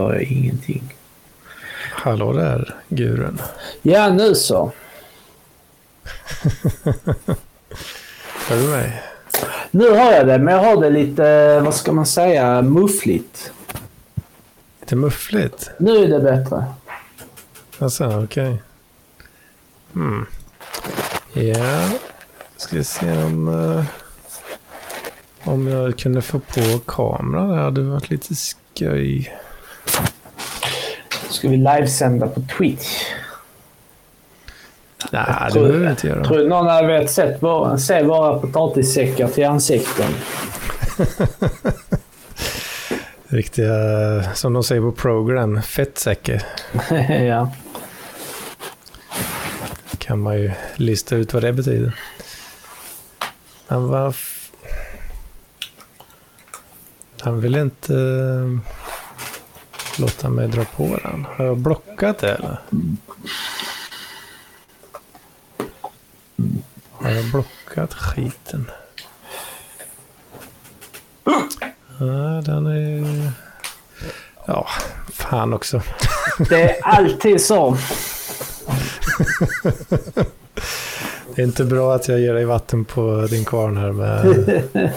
Har jag ingenting. Hallå där, gurun. Ja, nu så. Hör du mig? Nu har jag det, men jag har det lite, vad ska man säga, muffligt. Lite muffligt? Nu är det bättre. Alltså, okej. Okay. Hmm. Ja, ska vi se om, uh, om jag kunde få på kameran. Det hade varit lite skoj. Ska vi livesända på Twitch? Nej, det behöver vi inte göra. Tror du någon hade velat sett våra, se våra potatissäckar till ansikten? Riktiga, som de säger på program, fettsäcke. ja. Kan man ju lista ut vad det betyder. Han var... Han vill inte uh, låta mig dra på den. Har jag blockat det eller? Har jag blockat skiten? Ja, den är... Ja, fan också. Det är alltid så. Det är inte bra att jag ger dig vatten på din kvarn här med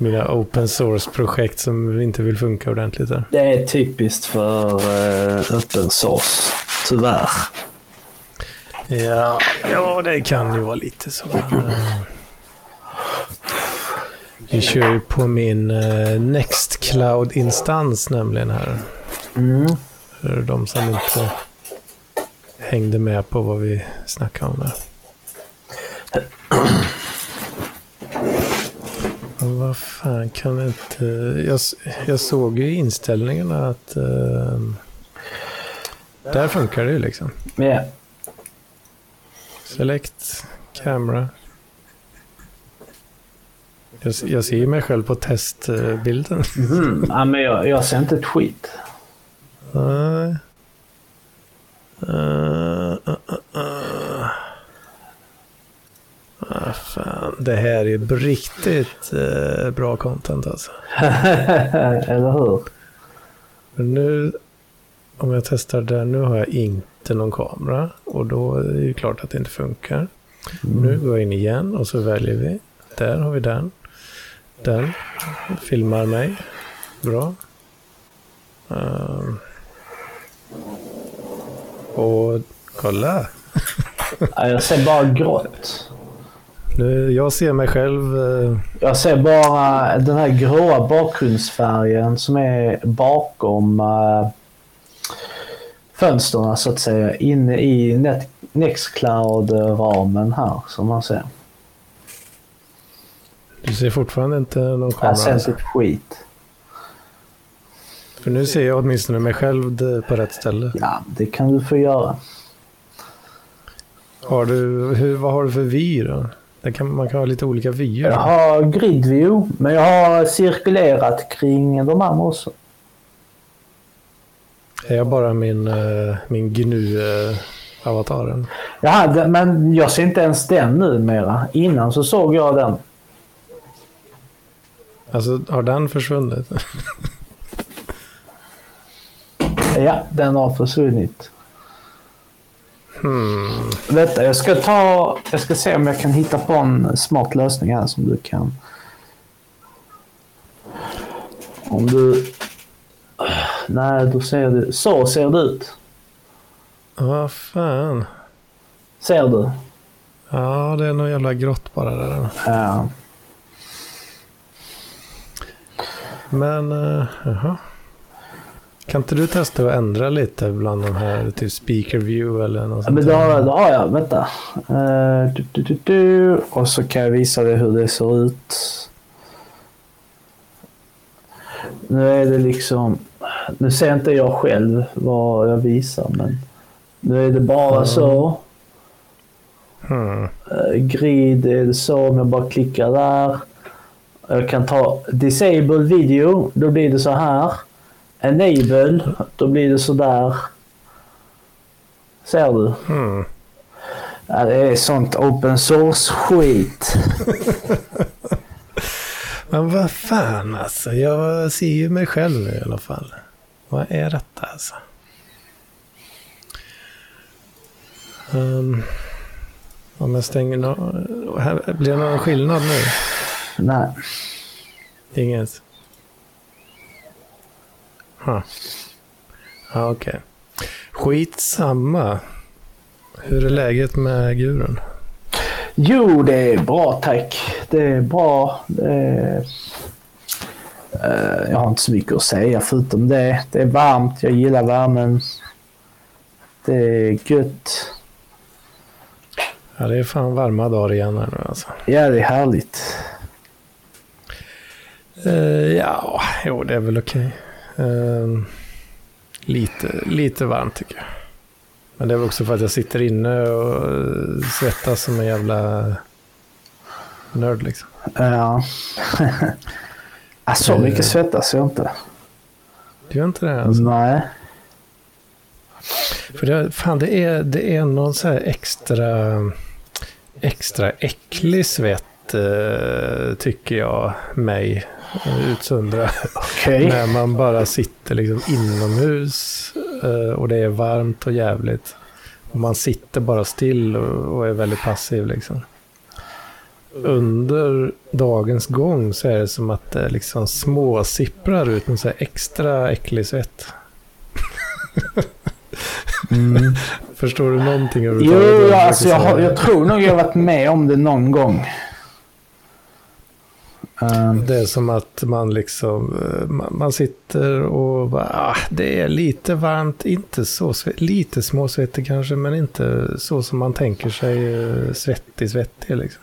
mina open source-projekt som inte vill funka ordentligt. Där. Det är typiskt för uh, open source, tyvärr. Ja, ja, det kan ju vara lite så. Vi kör ju på min uh, Nextcloud-instans nämligen här. Mm. För de som inte hängde med på vad vi snackade om där. Vad fan kan inte... Jag, jag såg ju i inställningarna att... Uh, där funkar det ju liksom. Ja. Yeah. Select, camera. Jag, jag ser mig själv på testbilden. Mm, ja, men jag, jag ser inte ett skit. Nej. Uh, uh, fan. Det här är riktigt uh, bra content alltså. Eller hur? Men nu, om jag testar där, nu har jag inte någon kamera. Och då är det ju klart att det inte funkar. Mm. Nu går jag in igen och så väljer vi. Där har vi den. Den filmar mig. Bra. Uh, och kolla. jag ser bara grått. Nu, jag ser mig själv. Uh... Jag ser bara den här gråa bakgrundsfärgen som är bakom uh, fönstren så att säga. Inne i Net Nextcloud-ramen här som man ser. Du ser fortfarande inte någon kamera? Jag ser inte ett skit. För nu ser jag åtminstone mig själv på rätt ställe. Ja, det kan du få göra. Har du, hur, vad har du för vy då? Kan, man kan ha lite olika vyer. Jag har grid view, men jag har cirkulerat kring de andra också. Är jag bara min, uh, min GNU-avataren? Ja, men jag ser inte ens den numera. Innan så såg jag den. Alltså, har den försvunnit? ja, den har försvunnit. Hmm. Vänta, jag ska ta... Jag ska se om jag kan hitta på en smart lösning här som du kan... Om du... Nej, då ser du... Så ser det ut. Vad fan. Ser du? Ja, det är något jävla grått bara där. Ja. Men, uh, jaha. Kan inte du testa att ändra lite bland de här, typ speaker view eller något ja, men då, då har jag, vänta. Uh, du, du, du, du. Och så kan jag visa dig hur det ser ut. Nu är det liksom, nu ser inte jag själv vad jag visar men nu är det bara mm. så. Hmm. Uh, grid är det så om jag bara klickar där. Jag kan ta disable video, då blir det så här. Enable, då blir det så där. Ser du? Mm. Ja, det är sånt open source skit. Men vad fan alltså. Jag ser ju mig själv i alla fall. Vad är detta alltså? Um, om jag stänger no här, Blir det någon skillnad nu? Nej. Inget? Huh. Ja, okej. Okay. Skitsamma. Hur är läget med gurun? Jo, det är bra tack. Det är bra. Det är... Uh, jag har inte så mycket att säga förutom det. Det är varmt, jag gillar värmen. Det är gött. Ja, det är fan varma dagar igen här nu alltså. Ja, det är härligt. Uh, ja, jo det är väl okej. Okay. Uh, lite, lite varmt tycker jag. Men det är också för att jag sitter inne och svettas som en jävla nörd liksom. Ja. så mycket svettas jag inte. Du gör inte det alltså? Nej. För det, fan, det är, det är någon så här extra, extra äcklig svett, eh, tycker jag mig utsöndra. Okay. När man bara sitter liksom inomhus eh, och det är varmt och jävligt. Och man sitter bara still och, är väldigt passiv liksom. Under dagens gång så är det som att det liksom småsipprar ut en så extra äcklig svett. Mm. Förstår du någonting överhuvudtaget? Jo, alltså jag, har, jag tror nog jag varit med om det någon gång. Um, det är som att man liksom, eh, man, sitter och bara, ah, det är lite varmt, inte så lite småsvettig kanske, men inte så som man tänker sig eh, svettig, svettig liksom.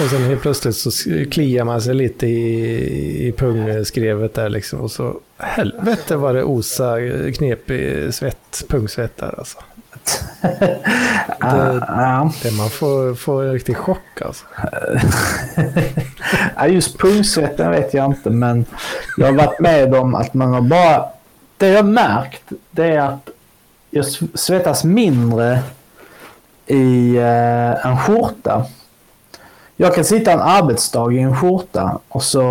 Och sen helt plötsligt så kliar man sig lite i, i pungskrevet där liksom. Och så helvete vad det osa eh, knepig svett, pungsvett där alltså. Det, det man får, får en riktig chock alltså. ja, just pungsvetten vet jag inte men jag har varit med om att man har bara... Det jag har märkt det är att jag svettas mindre i eh, en skjorta. Jag kan sitta en arbetsdag i en skjorta och så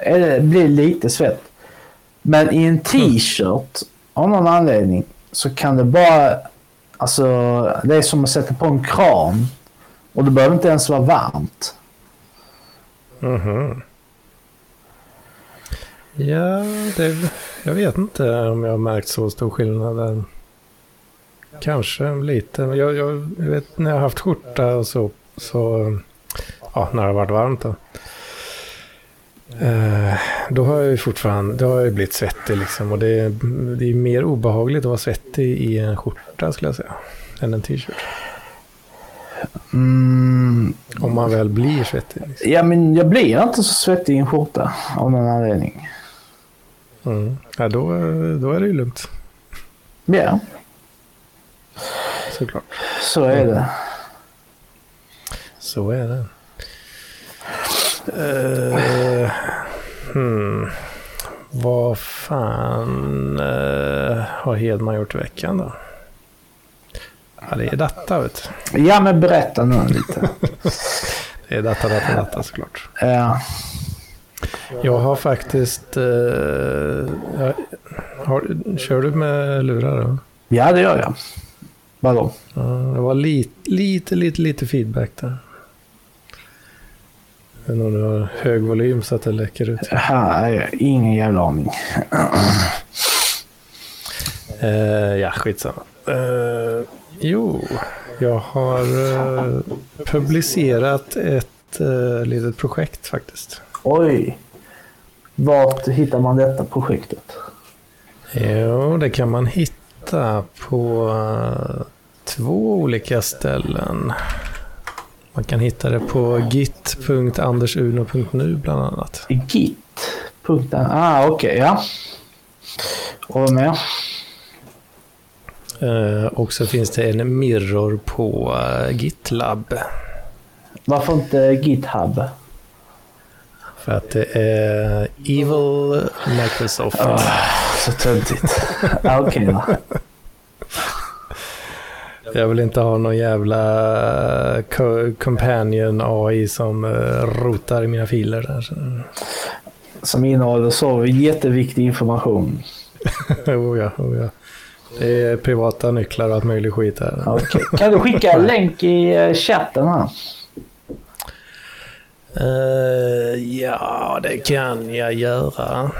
är det, blir det lite svett. Men i en t-shirt av någon anledning så kan det bara Alltså, det är som att sätta på en kran. Och det behöver inte ens vara varmt. Mm -hmm. ja, det, jag vet inte om jag har märkt så stor skillnad. Kanske lite. Jag, jag vet när jag har haft skjorta och så, så ja, när det har varit varmt då. Eh, då har jag ju fortfarande, då har jag blivit svettig liksom. Och det är, det är mer obehagligt att vara svettig i en skjorta skulle jag säga. Än en t-shirt. Mm. Om man väl blir svettig. Liksom. Ja, men jag blir inte så svettig i en skjorta av någon anledning. Mm. Ja, då, då är det ju lugnt. Ja. Såklart. Så är det. Så är det. Uh, hmm. Vad fan uh, har Hedman gjort i veckan då? Ja, det är detta vet du. Ja, men berätta nu lite. det är detta, detta, detta såklart. Ja. Jag har faktiskt... Uh, jag, har, kör du med lurar då? Ja, det gör jag. Vadå? Uh, det var lite, lite, lite, lite feedback där. Men om du har hög volym så att det läcker ut? Ja, ingen jävla aning. uh, ja, skitsamma. Uh, jo, jag har uh, publicerat ett uh, litet projekt faktiskt. Oj! Vart hittar man detta projektet? Jo, det kan man hitta på två olika ställen. Man kan hitta det på git.andersuno.nu bland annat. Git? Ah, okej, okay, ja. Och mer? Uh, och så finns det en mirror på uh, GitLab. Varför inte GitHub? För att det är Evil Microsoft. Oh, så töntigt. ah, okej okay, då. Jag vill inte ha någon jävla co- companion AI som eh, rotar i mina filer. Där. Som innehåller så jätteviktig information. oh ja, oh ja. Det är privata nycklar och allt möjligt skit här. Okej. Kan du skicka en länk i eh, chatten här? Eh, ja, det kan jag göra.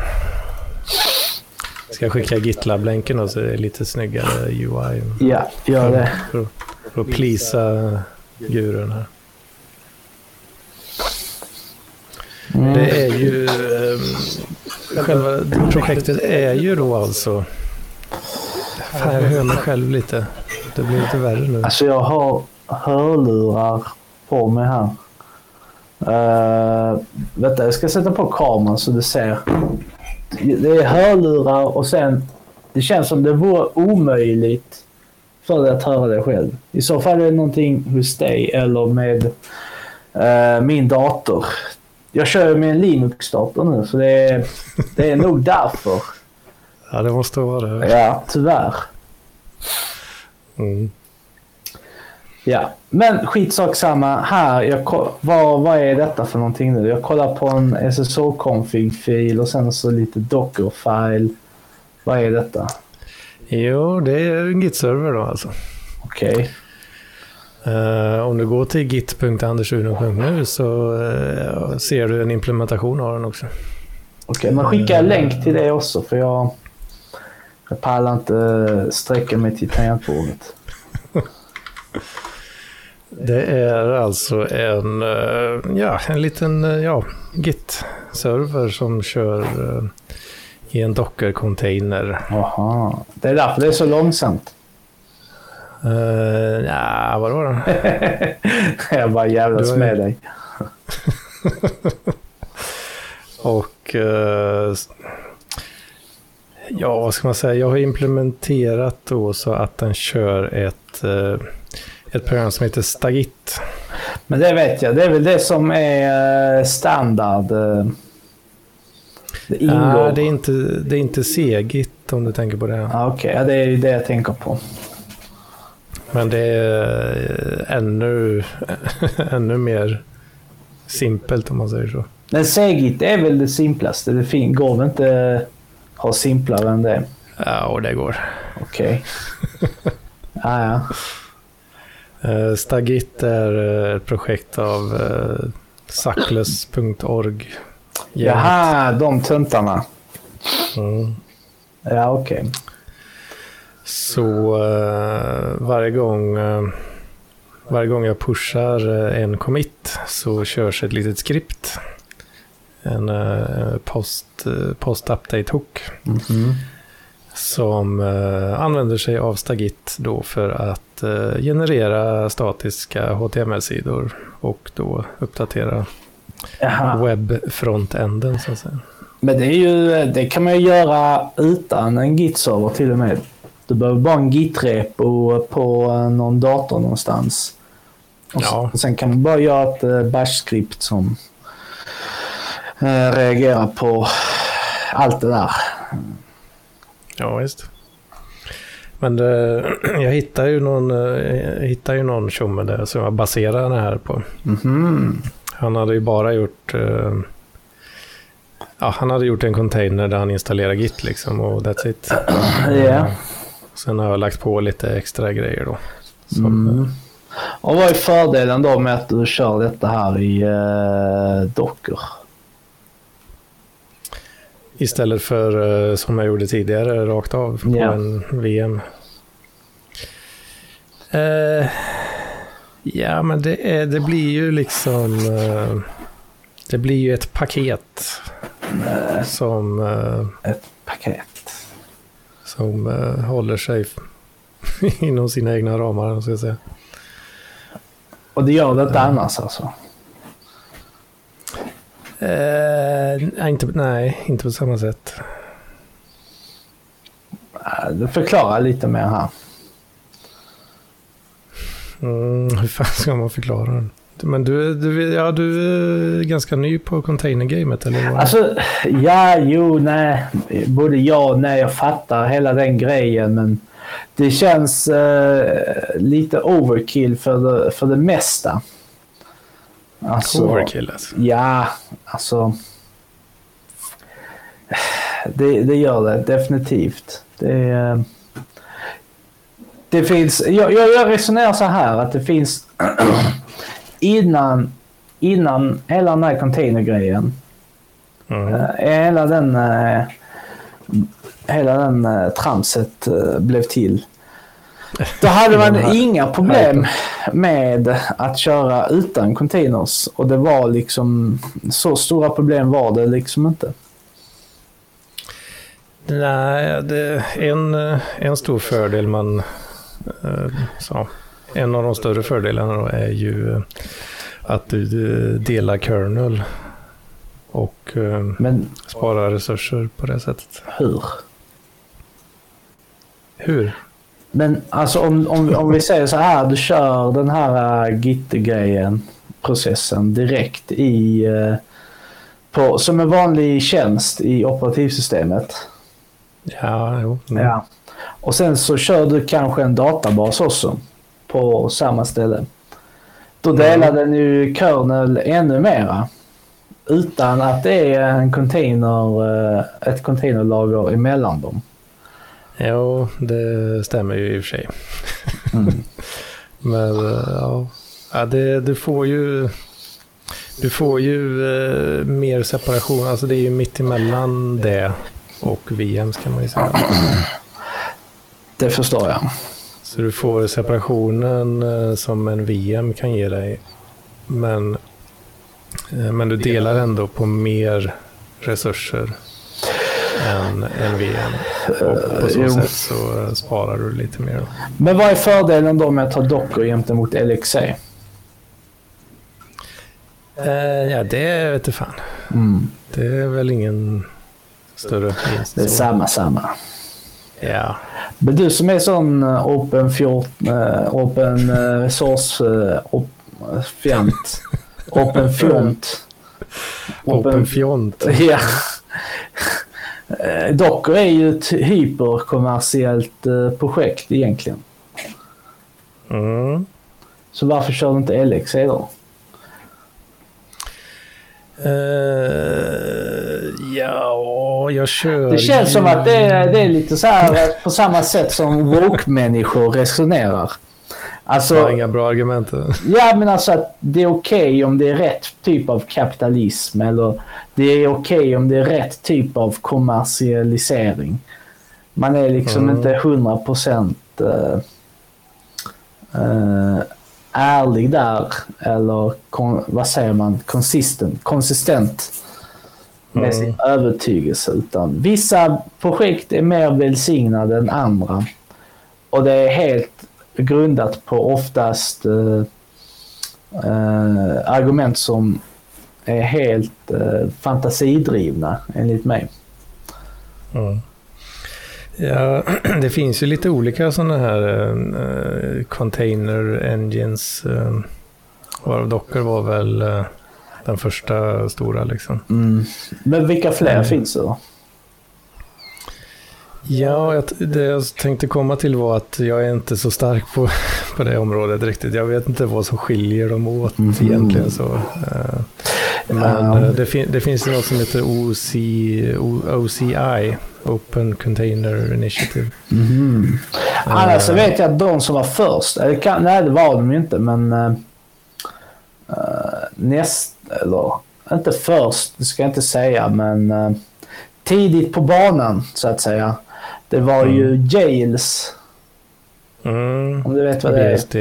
Ska jag skicka GitLab-länken då så det är lite snyggare UI? Ja, gör det. För, för att plisa gurun här. Mm. Det är ju... ehm, själva projektet är ju då alltså... Fan, jag hör mig själv lite. Det blir lite värre nu. Alltså jag har hörlurar på mig här. Uh, vänta, jag ska sätta på kameran så du ser. Det är hörlurar och sen... Det känns som det vore omöjligt för dig att höra dig själv. I så fall är det någonting hos dig eller med eh, min dator. Jag kör med en Linux-dator nu så det är, det är nog därför. Ja, det måste vara det. Ja, tyvärr. Mm. Ja, men skitsak samma. Här, jag, vad, vad är detta för någonting nu? Jag kollar på en SSO-config-fil och sen så lite Docker-file. Vad är detta? Jo, det är en Git-server då alltså. Okej. Eh, om du går till git.andersuno.nu så eh, ser du en implementation av den också. Okej, men skicka en länk till det också för jag, jag pallar inte sträcka mig till tangentbordet. Det är alltså en, eh, ja, en liten eh, ja, Git-server som kör eh, i en Docker-container. Jaha, det är därför det är så långsamt. Uh, ja, vad var det? jag bara jävlas ju- med dig. Och s- ja, vad ska man säga? Jag har implementerat då så att den kör ett, eh, ett program som heter Stagit. Men det vet jag, det är väl det som är eh, standard. eh. Det ingår. Ja, det, är inte, det är inte Segit om du tänker på det. Ja, Okej, ja, det är det jag tänker på. Men det är eh, ännu, ännu mer simpelt om man säger så. Men Segit är väl det simplaste. Det fin- går väl inte att ha simplare än det. Ja, och det går. Okej. ja, ja. Eh, Stagit är eh, ett projekt av uh, Suckless.org. Jaha, de töntarna. Mm. Ja, okej. Så eh, varje gång eh, varje gång jag pushar eh, en commit så körs ett litet skript. En eh, post, eh, post update hook Mhm. Som eh, använder sig av Stagit då för att eh, generera statiska HTML-sidor och då uppdatera webbfrontenden så att säga. Men det, är ju, det kan man ju göra utan en Git-server till och med. Du behöver bara en Git-repo på eh, någon dator någonstans. Och, Ja. sen kan man bara göra ett eh, bash-skript som eh, reagerar på allt det där. Ja, visst. Men det, jag hittar ju någon, eh, hittar ju någon tjomme där som jag baserar det här på. Mhm. Han hade ju bara gjort... eh, ja, han hade gjort en container där han installerar Git liksom och that's it. Ja. Sen har jag lagt på lite extra grejer då. Som, Mm. Och vad är fördelen då med att du kör detta här i uh, Docker? Istället för eh, som jag gjorde tidigare, rakt av på Ja. en VM. Eh, ja, men det, är, det blir ju liksom... eh, det blir ju ett paket som, eh, Ett paket. som håller sig inom sina egna ramar, om jag ska säga. Och det gör det inte annars alltså? Eh, inte, nej, inte på samma sätt. Du förklarar lite mer här. Mm, hur fan ska man förklara den? Men du, du, ja, du är ganska ny på containergamet, eller? vad? Alltså, ja, jo, nej. Både ja och nej. Jag fattar hela den grejen, men det känns eh, lite overkill för det, för det mesta. Alltså, Overkill alltså. Ja, alltså. Det, det gör det definitivt. Det, det finns, jag, jag resonerar så här att det finns innan, innan hela den här containergrejen. Mm. eh, Hela den, eh, hela den eh, tramset blev till. Då hade man inga problem med att köra utan containers. Och det var liksom, så stora problem var det liksom inte. Nej, det, en, en stor fördel man eh, sa, en av de större fördelarna då är ju eh, att du eh, delar kernel och Men sparar resurser på det sättet. hur? Hur? Men alltså om, om, om vi säger så här, du kör den här uh, Git-grejen, processen direkt i, eh, på, som en vanlig tjänst i operativsystemet. Ja, jo. Mm. Ja. Och sen så kör du kanske en databas också på samma ställe. Då delar den ju kernel ännu mera. Utan att det är en container, eh, ett containerlager emellan dem. Jo, det stämmer ju i och för sig. Mm. Men eh, ja, ja det, du får ju... Du får ju eh, mer separation, alltså det är ju mitt emellan det och VMs kan man ju säga. Det förstår jag. Så du får separationen eh, som en VM kan ge dig. Men, eh, men du delar ändå på mer resurser än en VM. Och på så Jo. sätt så eh, sparar du lite mer. Men vad är fördelen då med att ta Docker gentemot LXC? Eh, ja, det vet du fan. Mm. Det är väl ingen större vinst. Det är samma, samma. Ja, Men du som är sån eh, open, fjort, eh, open eh, source uh, op, fjant. Open fjont. Open Fjont. Ja. Eh, Docker är ju ett hyperkommersiellt eh, projekt egentligen. Mm. Så varför kör du inte LXC då? Eh, ja, jag kör Det känns ju- som att det är, det är lite så här på samma sätt som woke-människor resonerar. Alltså, Jag har inga bra argument. Ja, men alltså att det är okej om det är rätt typ av kapitalism eller det är okej om det är rätt typ av kommersialisering. Man är liksom Mm. inte 100 procent uh, ärlig där eller kon, vad säger man, consistent, konsistent med Mm. sin övertygelse. Utan vissa projekt är mer välsignade än andra. Och det är helt grundat på oftast eh, eh, argument som är helt eh, fantasidrivna enligt mig. Mm. Ja, det finns ju lite olika sådana här eh, container engines. Uh, varav Docker var väl eh, den första stora liksom. Mm. Men vilka fler Mm. finns det då? Ja, det jag tänkte komma till var att jag är inte så stark på, på det området riktigt. Jag vet inte vad som skiljer dem åt Mhm. egentligen. Så, eh, men eh, det, fin- det finns något som heter OC, OCI, Open Container Initiative. Mhm. Annars så Eh, vet jag att de som var först, eller kan, nej det var de inte men uh, näst, eller inte först, det ska jag inte säga men eh, tidigt på banan så att säga. Det var ju Jails, Mm, om du vet vad det är. BSD,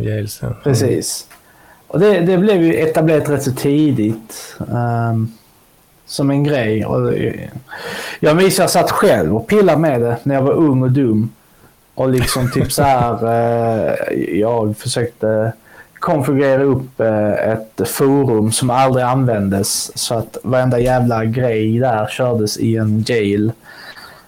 Yales. ja. Precis. Och det, det blev ju etablerat rätt så tidigt. ehm, som en grej. Och det- jag minns jag satt själv och pillade med det när jag var ung och dum. Och liksom typ så här. eh, jag försökte konfigurera upp eh, ett forum som aldrig användes. Så att varenda jävla grej där kördes i en jail.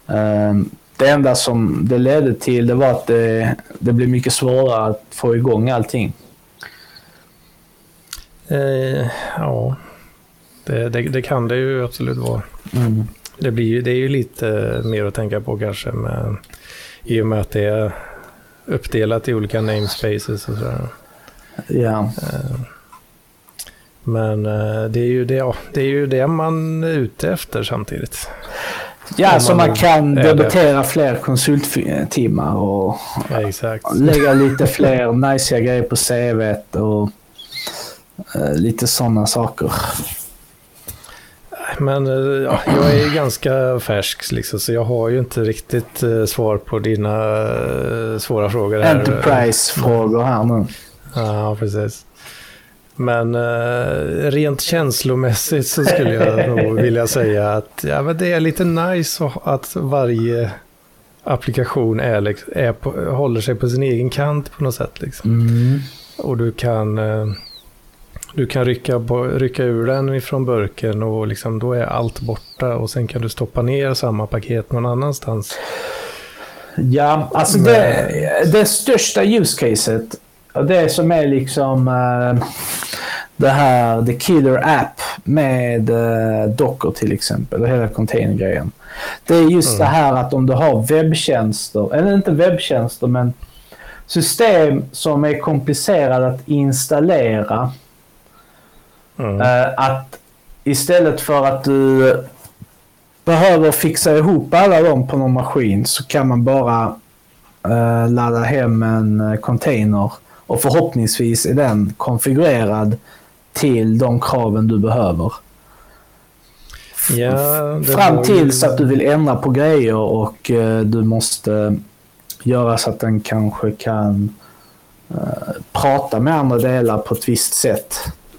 Ehm, det enda som det ledde till det var att det, det blev mycket svårare att få igång allting. Eh, ja, det, det, det kan det ju absolut vara. Mm. Det, blir, det är ju lite mer att tänka på kanske med I och med att det är uppdelat i olika namespaces och sådär. Ja. Men eh, det är, ju det, ja, det är ju det man är ute efter samtidigt. Ja, så man kan debitera fler konsulttimmar och Ja, lägga lite fler najsiga grejer på CVt och eh, lite sådana saker. Men eh, ja, jag är ganska färsk liksom, så jag har ju inte riktigt eh, svar på dina eh, svåra frågor. Här. Enterprise-frågor här nu. Ja, precis. Men eh, rent känslomässigt så skulle jag nog vilja säga att ja, men det är lite nice att- varje applikation är, liksom- är på, håller sig på sin egen kant på något sätt. Liksom. Mm. Och du kan, eh, du kan rycka, rycka ur den ifrån burken och liksom, då är allt borta och sen kan du stoppa ner samma paket någon annanstans. Ja, alltså det, det största use caset, det som är liksom eh, det här The Killer App med eh, Docker till exempel och hela containergrejen. Det är just Mm. det här att om du har webbtjänster, eller inte webbtjänster men system som är komplicerade att installera. Mm. Eh, att istället för att du behöver fixa ihop alla dem på någon maskin så kan man bara ladda hem en container och förhoppningsvis är den konfigurerad till de kraven du behöver. Ja, Fram tills att du vill ändra på grejer och eh, du måste göra så att den kanske kan eh, prata med andra delar på ett visst sätt.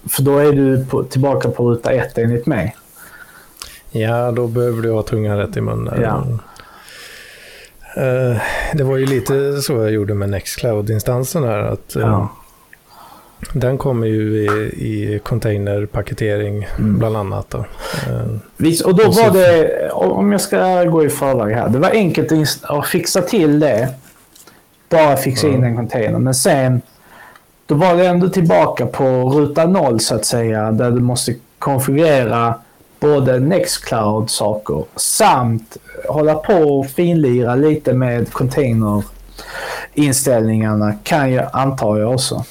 För då är du på, tillbaka på ruta ett enligt mig. Ja, då behöver du ha tungan rätt i munnen. Ja. Eh, det var ju lite så jag gjorde med Nextcloud-instansen här. Att, eh, Ja. Den kommer ju i, i containerpaketering Mm. bland annat. Då. Eh, Visst, och då Och var det, om jag ska gå i förväg här, det var enkelt att fixa till det. Bara fixa in Mm. en container. Men sen, då var det ändå tillbaka på ruta noll så att säga, där du måste konfigurera både Nextcloud-saker samt hålla på och finlira lite med container-inställningarna kan jag, antar jag också.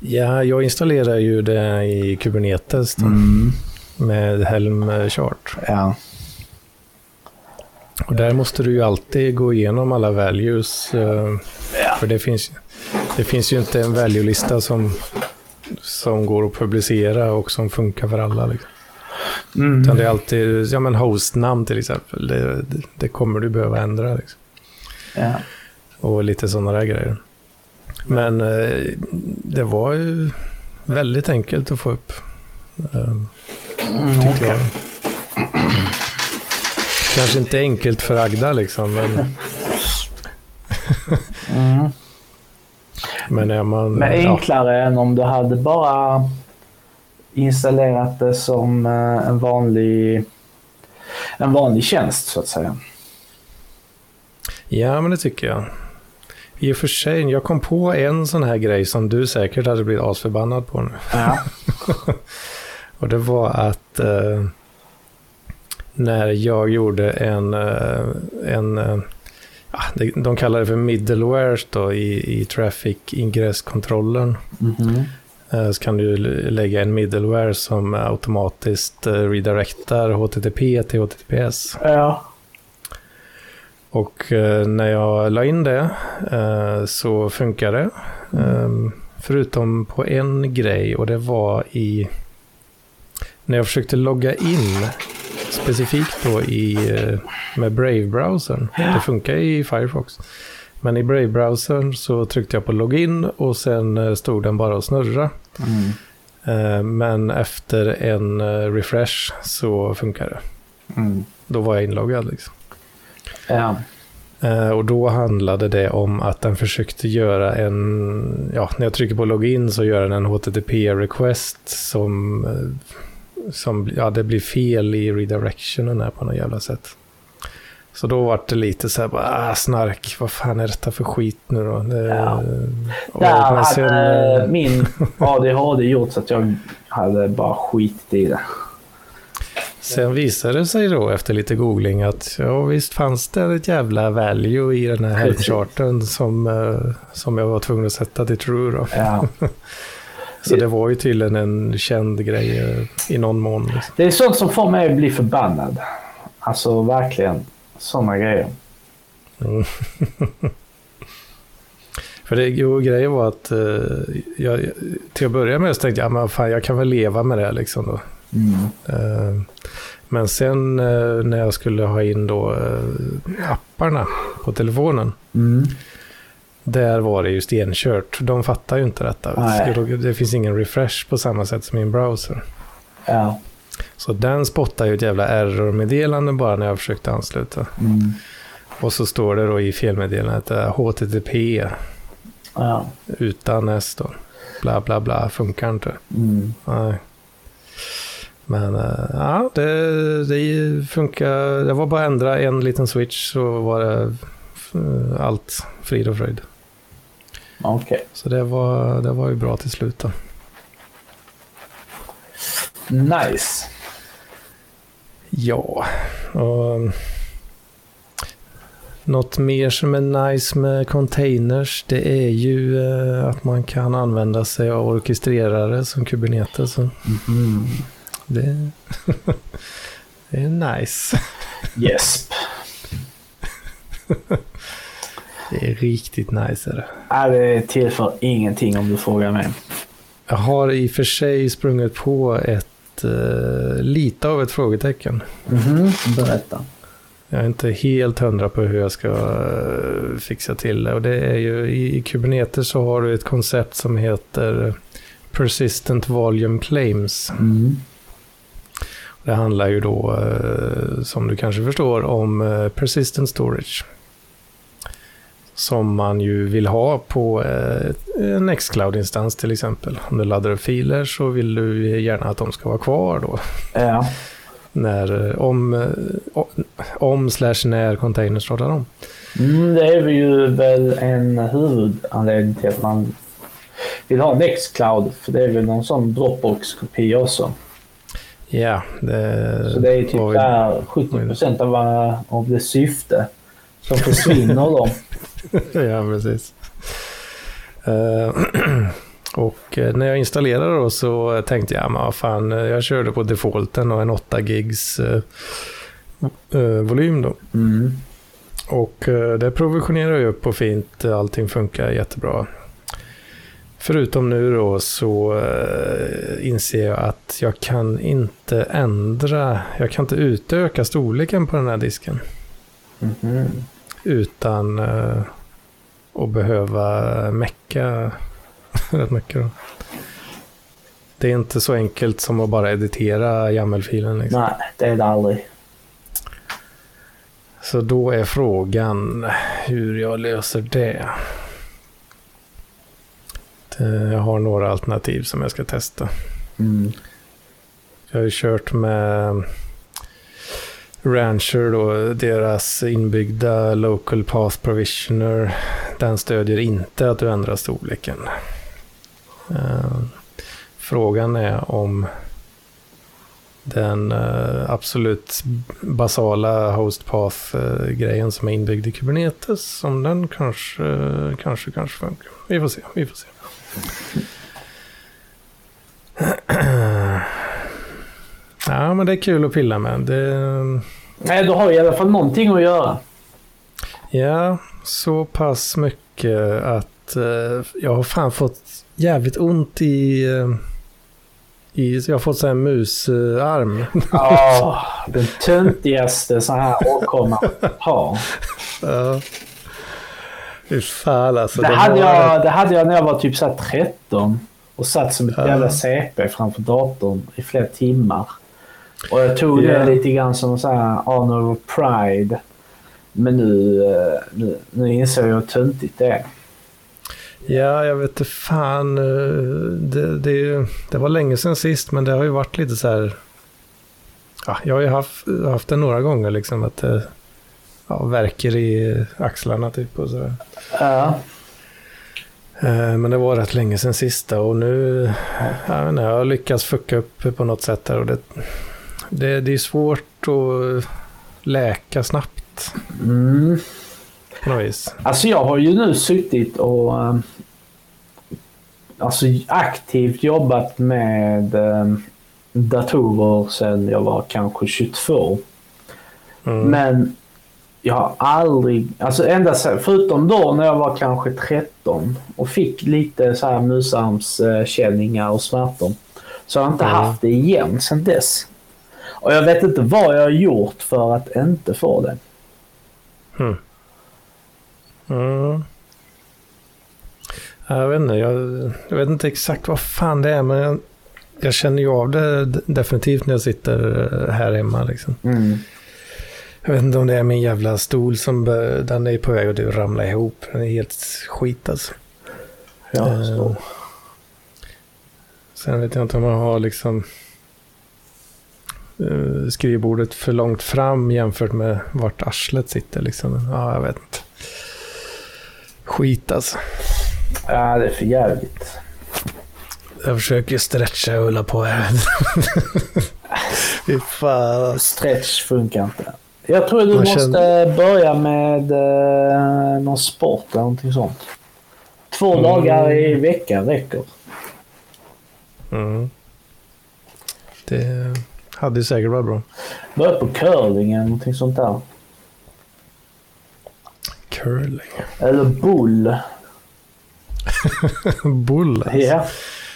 ja, jag installerar ju det i Kubernetes Mm. med Helm Chart. Ja. Och där måste du ju alltid gå igenom alla values. eh, Ja. För det finns, det finns ju inte en value-lista som, som går att publicera och som funkar för alla. Liksom. Mm. Utan det är alltid, ja men hostnamn till exempel, det, det, det kommer du behöva ändra. Liksom. ja. Och lite sådana där grejer. Men eh, det var ju väldigt enkelt att få upp. Eh, tyckte jag. Kanske inte enkelt för Agda liksom, men, Mm. Men är man... Men ja, enklare än om du hade bara installerat det som eh, en vanlig, en vanlig tjänst så att säga. ja, men det tycker jag. I och för sig, jag kom på en sån här grej som du säkert hade blivit asförbannad på nu. Ja. Och det var att eh, när jag gjorde en, eh, en eh, ja, de kallar det för middlewares då i, i traffic-ingresskontrollen. Mhm. Eh, så kan du lägga en middleware som automatiskt eh, redirectar HTTP till HTTPS. ja. Och eh, när jag la in det så funkar det. Ehm, förutom på en grej och det var i... När jag försökte logga in specifikt då i, eh, med Brave-browsern. Det funkar i Firefox. Men i Brave-browsern så tryckte jag på login och sen eh, stod den bara och snurra. Mm. Eh, men efter en refresh så funkar det. Mm. Då var jag inloggad liksom. Ja. Och då handlade det om att den försökte göra en, ja, när jag trycker på login så gör den en HTTP-request som, som, ja, det blir fel i redirectionen här på något jävla sätt. Så då var det lite så här, bara, ah, snark, vad fan är detta för skit nu då? Det, Ja. och, Där sen, hade eh, min ADHD gjort så att jag hade bara skitit i det. Sen visade det sig då efter lite googling att ja, visst fanns det ett jävla value i den här health som, eh, som jag var tvungen att sätta till true då. Ja. Så det var ju tydligen en känd grej eh, i någon mån. Liksom. Det är sånt som får mig att bli förbannad. Alltså verkligen sådana grejer. Mm. För det, jo, grejen var att uh, jag, till att börja med så tänkte jag, ja, men fan, jag kan väl leva med det liksom då. Mm. Uh, men sen uh, när jag skulle ha in då apparna på telefonen. Mm. Där var det ju stenkört. De fattar ju inte detta. Nej. Det finns ingen refresh på samma sätt som i en browser. Ja. Så den spottar ju ett jävla error-meddelande bara när jag försökte ansluta. Mm. Och så står det då i felmeddelandet HTTP Ja. utan S då. Bla bla bla, funkar inte. Mm. Nej. Men äh, ja, det, det funkar. Det var bara att ändra en liten switch så var det äh, allt frid och fröjd. Okay. Så det var, det var ju bra till slut då. Nice. Ja, och något mer som är nice med containers det är ju eh, att man kan använda sig av orkestrerare som Kubernetes. Mm. Det, det är nice. Yes. det är riktigt nice. Är det. Ja, det tillför ingenting om du frågar mig. Jag har i och för sig sprungit på ett uh, lite av ett frågetecken. Mm. Berätta. Jag är inte helt hundra på hur jag ska uh, fixa till det. Och det är ju, i, i Kubernetes så har du ett koncept som heter Persistent Volume Claims. Mm. Det handlar ju då, uh, som du kanske förstår, om uh, Persistent Storage. Som man ju vill ha på en Nextcloud-instans till exempel. Om du laddar upp filer så vill du gärna att de ska vara kvar då. Ja när, om, om slash när containers startar om. Mm, det är ju väl en huvudanledning till att man vill ha Nextcloud. För det är väl någon sån Dropbox-kopia också. Ja, det... Så det är typ där 70 procent av, av det syfte som försvinner då. ja, precis. Uh, Och eh, när jag installerade då så tänkte jag, men fan, eh, jag körde på defaulten och en 8 gigs eh, eh, volym då. Mm. Och eh, det provisionerar jag upp och fint, allting funkar jättebra. Förutom nu då så eh, inser jag att jag kan inte ändra, jag kan inte utöka storleken på den här disken. Mm. Utan att behöva mecka rätt mycket. Då. Det är inte så enkelt som att bara editera YAML-filen. Liksom. Nej, det är det aldrig. Så då är frågan hur jag löser det. Jag har några alternativ som jag ska testa. Mm. Jag har ju kört med Rancher, då, deras inbyggda Local Path Provisioner. Den stödjer inte att du ändrar storleken. Eh, frågan är om den eh, absolut basala host path-grejen eh, som är inbyggd i Kubernetes, om den kanske, kanske, kanske funkar. Vi får se, vi får se. ja, men det är kul att pilla med. Det... Nej, du har i alla fall någonting att göra. Ja, så pass mycket att jag har fan fått jävligt ont i... Eh, i jag har fått så här musarm. Ja, den töntigaste så här åkomman har. Ja. Fy fan alltså. Det, det hade, jag, det hade jag när jag var typ så 13 och satt som ett ja. jävla CP framför datorn i flera timmar. Och jag tog yeah. det lite grann som så här honor of pride. Men nu, eh, nu, nu inser jag hur töntigt det är. Ja, jag vet inte fan. Eh, det, det, det, var länge sedan sist, men det har ju varit lite så här... Ja, jag har ju haft, haft det några gånger, liksom att det ja, verkar i axlarna typ och så. Ja. Eh, men det var rätt länge sedan sista och nu ja, jag har lyckats fucka upp på något sätt där och det, det, det är svårt att läka snabbt Mm. på något vis. Alltså jag har ju nu suttit och eh, alltså aktivt jobbat med eh, datorer sedan jag var kanske 22. Mm. Men jag har aldrig, alltså ända sen, förutom då när jag var kanske 13 och fick lite så här musarmskänningar och smärtor. Så har jag inte Mm. haft det igen sedan dess. Och jag vet inte vad jag har gjort för att inte få det. Mm. Mm. Jag vet inte, jag, jag vet inte exakt vad fan det är, men jag, jag känner ju av det definitivt när jag sitter eh, här hemma. Liksom. Mm. Jag vet inte om det är min jävla stol som bör- den är på väg att ramla ihop. Den är helt skit alltså. Jag Eh, förstår. Sen vet jag inte om jag har liksom skrivbordet för långt fram jämfört med vart arslet sitter. Liksom. Ja, jag vet inte. Skit alltså. Ja, det är för jävligt. Jag försöker stretcha och hålla på. Fy fan. Stretch funkar inte. Jag tror du Man måste känner- börja med eh, någon sport eller någonting sånt. Två Mm. dagar i veckan räcker. Mm. Det hade ju säkert varit bra. Börja på curling eller någonting sånt där. Curling. Eller bull. Bull alltså. Ja,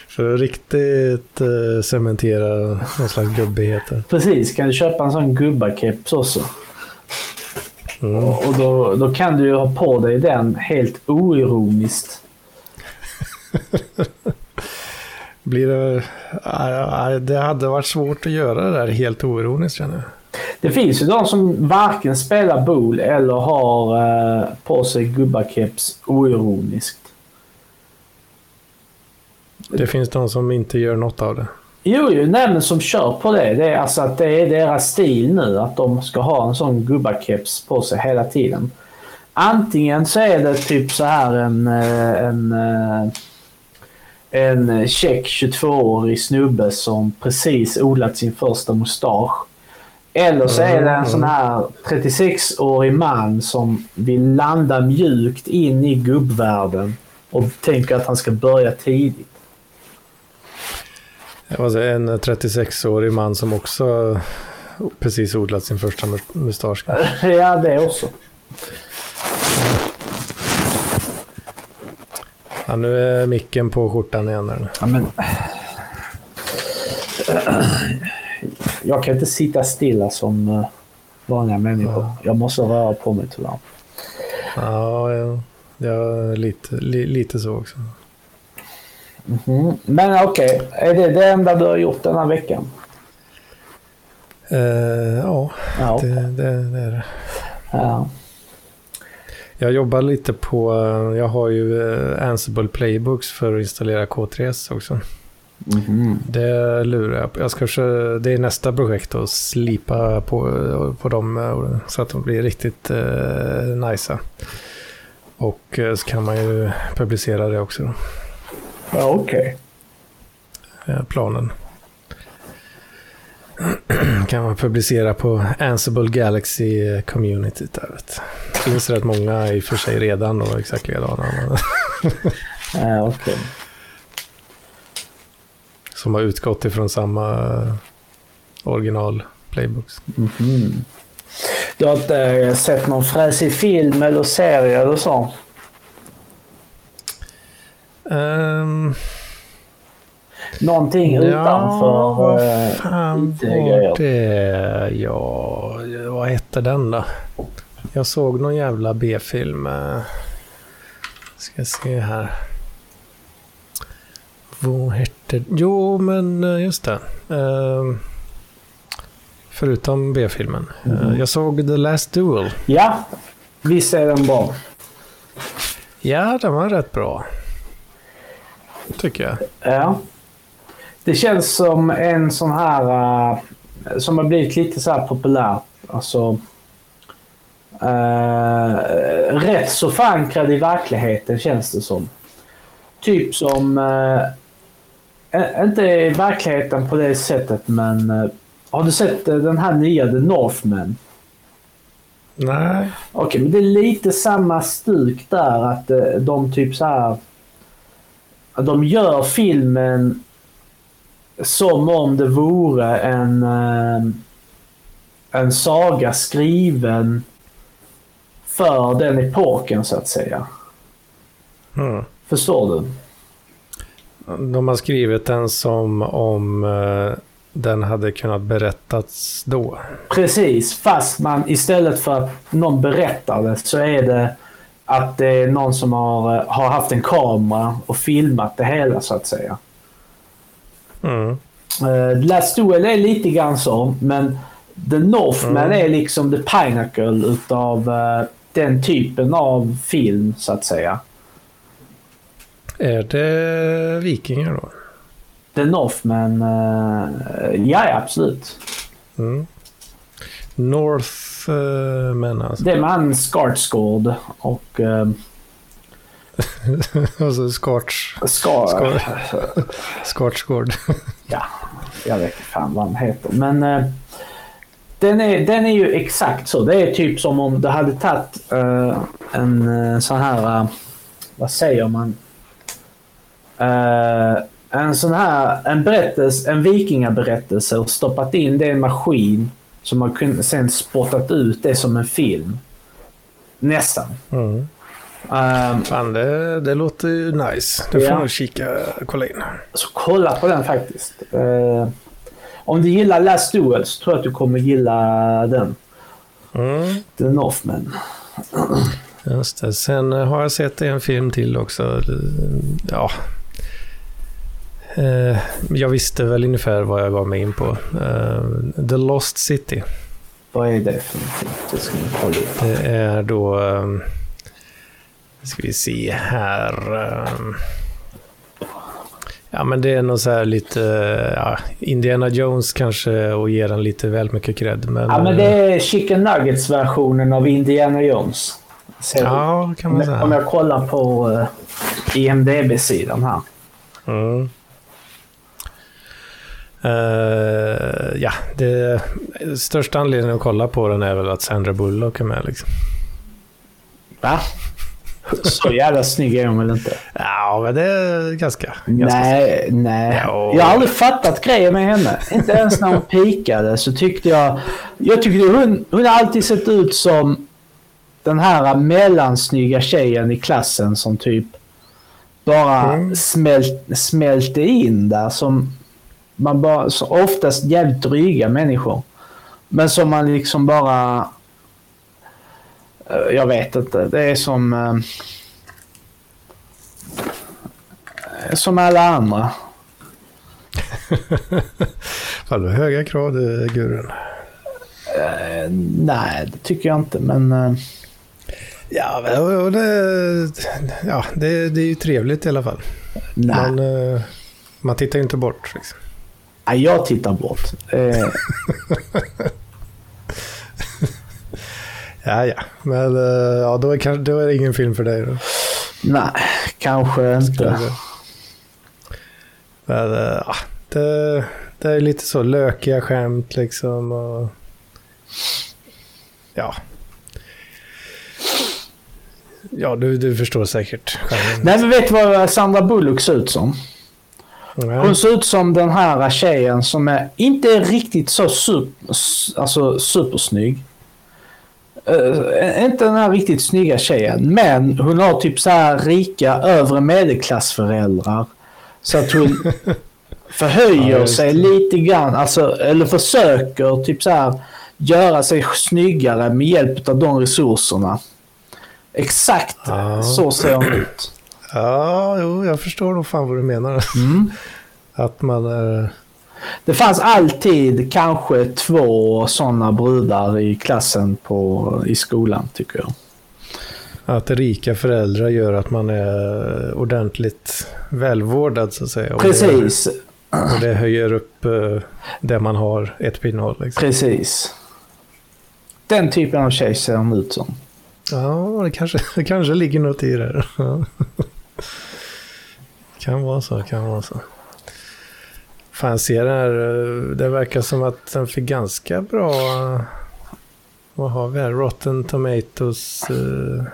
För att riktigt uh, cementera någon slags gubbigheter. precis. Kan du köpa en sån gubbakeps också? Mm. Och då, då kan du ju ha på dig den helt oironiskt. Blir det... Det hade varit svårt att göra det där helt oironiskt känner jag. Det finns ju de som varken spelar bull eller har eh, på sig gubbakeps oironiskt. Det finns de som inte gör något av det. Jo, jo, nej men som kör på det. Det är alltså att det är deras stil nu att de ska ha en sån gubbakeps på sig hela tiden. Antingen så är det typ så här en, eh, en, eh, en check 22-årig snubbe som precis odlat sin första mustasch. Eller så är det en sån här 36-årig man som vill landa mjukt in i gubbvärlden och tänker att han ska börja tidigt. En 36-årig man som också precis odlat sin första mus- mustasch. Ja, det också. Ja, nu är micken på skjortan igen. Där. Ja, men... Jag kan inte sitta stilla som eh, vanliga människor. Jag måste röra på mig tyvärr. Ja, ja, ja lite, li, lite så också. Mhm. Men okej, är det det enda du har gjort den här veckan? Eh, ja, Ja. det, det, det är det. ja. Jag jobbar lite på, eh, jag har ju eh, Ansible Playbooks för att installera K3S också. Mhm. Det lurar jag på. Jag ska försöka, det är nästa projekt att slipa på, på dem eh, så att de blir riktigt eh, nice. Och eh, så kan man ju publicera det också. Ja, okej. eh, planen. kan man publicera på Ansible Galaxy Community. Där, vet. Det finns rätt många i och för sig redan då, exakt likadana. Ja, okej. Som har utgått ifrån samma eh, original playbooks. Mhm. Du har inte eh, sett någon fräsig film eller serie eller så? Um, Någonting utanför vad eh, fan var det? Ja, vad hette den då? Jag såg någon jävla B-film. eh, Ska se här. Vad hette... Jo, men eh, just det. Ehm, förutom B-filmen. Mhm. Jag såg The Last Duel. Ja, visst är den bra. Ja, den var rätt bra. Tycker jag. Ja. Det känns som en sån här eh, som har blivit lite så här populär. Alltså eh, rätt så förankrad i verkligheten känns det som. Typ som, eh, inte i verkligheten på det sättet men eh, Har du sett den här nya The Northman? Nej. Okej, men det är lite samma stuk där att de typ så här. De gör filmen som om det vore en, eh, en saga skriven för den epoken så att säga. Mm. Förstår du? De har skrivit den som om eh, den hade kunnat berättats då. Precis, fast man istället för att någon berättar det så är det att det är någon som har, eh, har haft en kamera och filmat det hela så att säga. Mm. Uh, Last Duel är lite grann så, men The Northman Mm. är liksom the pinnacle utav eh, den typen av film så att säga. Är det vikingar då? The Northman, uh, ja ja, absolut. Mm. Northmen alltså. Det är med han Skarsgård och uh, alltså Skarts... Skar... Skar- Skartsgård. Ja, jag vet inte fan vad han heter. Men eh, den, är, den är ju exakt så. Det är typ som om det hade tagit eh, en eh, sån här, eh, vad säger man? Eh, en sån här, en berättelse, en vikingaberättelse och stoppat in det i en maskin som har sen spottat ut det som en film. Nästan. Mm. Eh, Fan, det, det låter ju nice. Du får Ja. nog kika, kolla in. Så kolla på den faktiskt. Eh, om du gillar Last Duel så tror jag att du kommer gilla den. Mm. The Northman. Just det. Sen eh, har jag sett en film till också. Ja. Eh, Jag visste väl ungefär vad jag gav mig in på. Eh, The Lost City. Vad är det för någonting? Det ska vi kolla upp. Det är då... ehm, ska vi se här. ehm, Ja, men det är nog så här lite... Ja, Indiana Jones kanske och ger den lite väl mycket cred. Men, Ja, men det eh, är Chicken Nuggets-versionen av Indiana Jones. Du? Ja, kan man om, säga. om jag kollar på uh, IMDB-sidan här. Mm. Eh, ja, det största anledningen att kolla på den är väl att Sandra Bullock är med. Liksom. Va? Så jävla snygg är hon väl inte? Ja, men det är ganska... ganska Nej, nej. Jo. Jag har aldrig fattat grejen med henne. Inte ens när hon pikade så tyckte jag... Jag tyckte hon, hon har alltid sett ut som den här mellansnygga tjejen i klassen som typ bara Mm. smält, smälte in där. Som man bara, så oftast jävligt dryga människor. Men som man liksom bara... eh, Jag vet inte. Det är som... eh, Som alla andra. Fan, du höga krav du, gurun. Eh, nej, det tycker jag inte. Men eh, Ja, men, det, ja det, det är ju trevligt i alla fall. nej. Man, eh, man tittar ju inte bort. Liksom. nej, jag tittar bort. Ja, ja. Men eh, ja, då, är, kanske- då är det ingen film för dig. Då. nej, kanske inte. Men, eh, ja, det, det är lite så lökiga skämt liksom. Och, ja. Ja, du, du förstår säkert. Nej, men vet du vad Sandra Bullock ser ut som? Nej. Hon ser ut som den här tjejen som är inte är riktigt så super, alltså supersnygg. Uh, inte den här riktigt snygga tjejen, men hon har typ så här rika övre medelklassföräldrar. Så att hon Ja, förhöjer just sig lite grann, alltså, eller försöker typ så här göra sig snyggare med hjälp av de resurserna. Exakt Ja. så ser hon ut. Ja, jo, jag förstår nog fan vad du menar. Mm. Att man är... Det fanns alltid kanske två sådana brudar i klassen på, i skolan tycker jag. Att rika föräldrar gör att man är ordentligt välvårdad så att säga. Och Precis, Det, och det höjer upp eh, det man har ett pinnhål. Liksom. precis. Den typen av tjej ser hon ut som. Ja, det kanske, det kanske ligger något i det. Kan vara så, kan vara så. Fan, jag ser här. eh, Det verkar som att den fick ganska bra... Vad har vi här? Rotten Tomatoes. eh,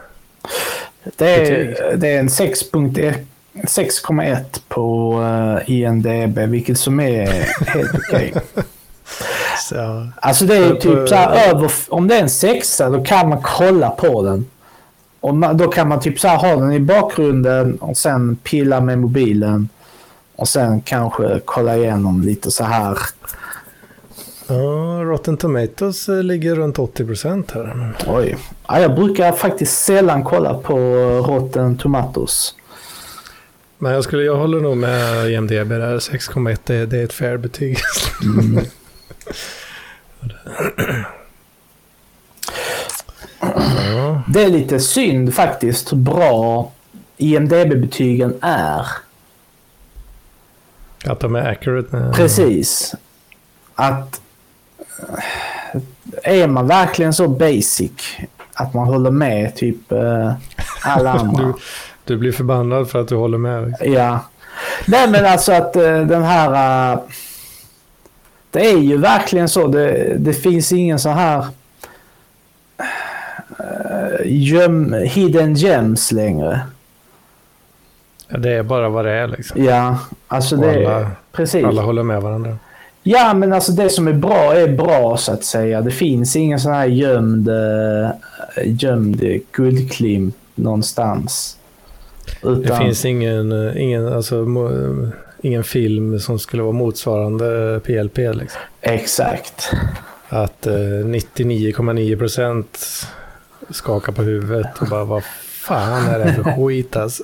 Det är, det är en 6.1 6,1 på uh, INDB, vilket som är helt okej. så, Alltså det är ju På- typ så här över... Om det är en sexa, då kan man kolla på den. Och man, då kan man typ så här ha den i bakgrunden och sen pilla med mobilen. Och sen kanske kolla igenom lite så här. ja, Rotten Tomatoes eh, ligger runt 80% här. Oj. Ja, jag brukar faktiskt sällan kolla på Rotten Tomatoes. Men jag, skulle, jag håller nog med IMDB där. 6,1 det, det är ett fair betyg. ja. Det är lite synd faktiskt hur bra IMDB-betygen är. Att de är accurate. Precis. Att eh, är man verkligen så basic att man håller med typ eh, alla andra. Du, du blir förbannad för att du håller med. Ja. Nej men alltså att eh, den här... det är ju verkligen så. Det, det finns ingen så här... göm, hidden gems längre. Ja, Det är bara vad det är liksom. Ja, alltså Och det... alla- precis. Alla håller med varandra. Ja, men alltså det som är bra är bra så att säga. Det finns ingen sån här gömd, eh, gömd guldklimp någonstans. Utan, Det finns ingen, eh, ingen, alltså, ingen film som skulle vara motsvarande PLP. Liksom. Exakt. Att eh, 99,9% skakar på huvudet och bara vad fan är det för skit alltså.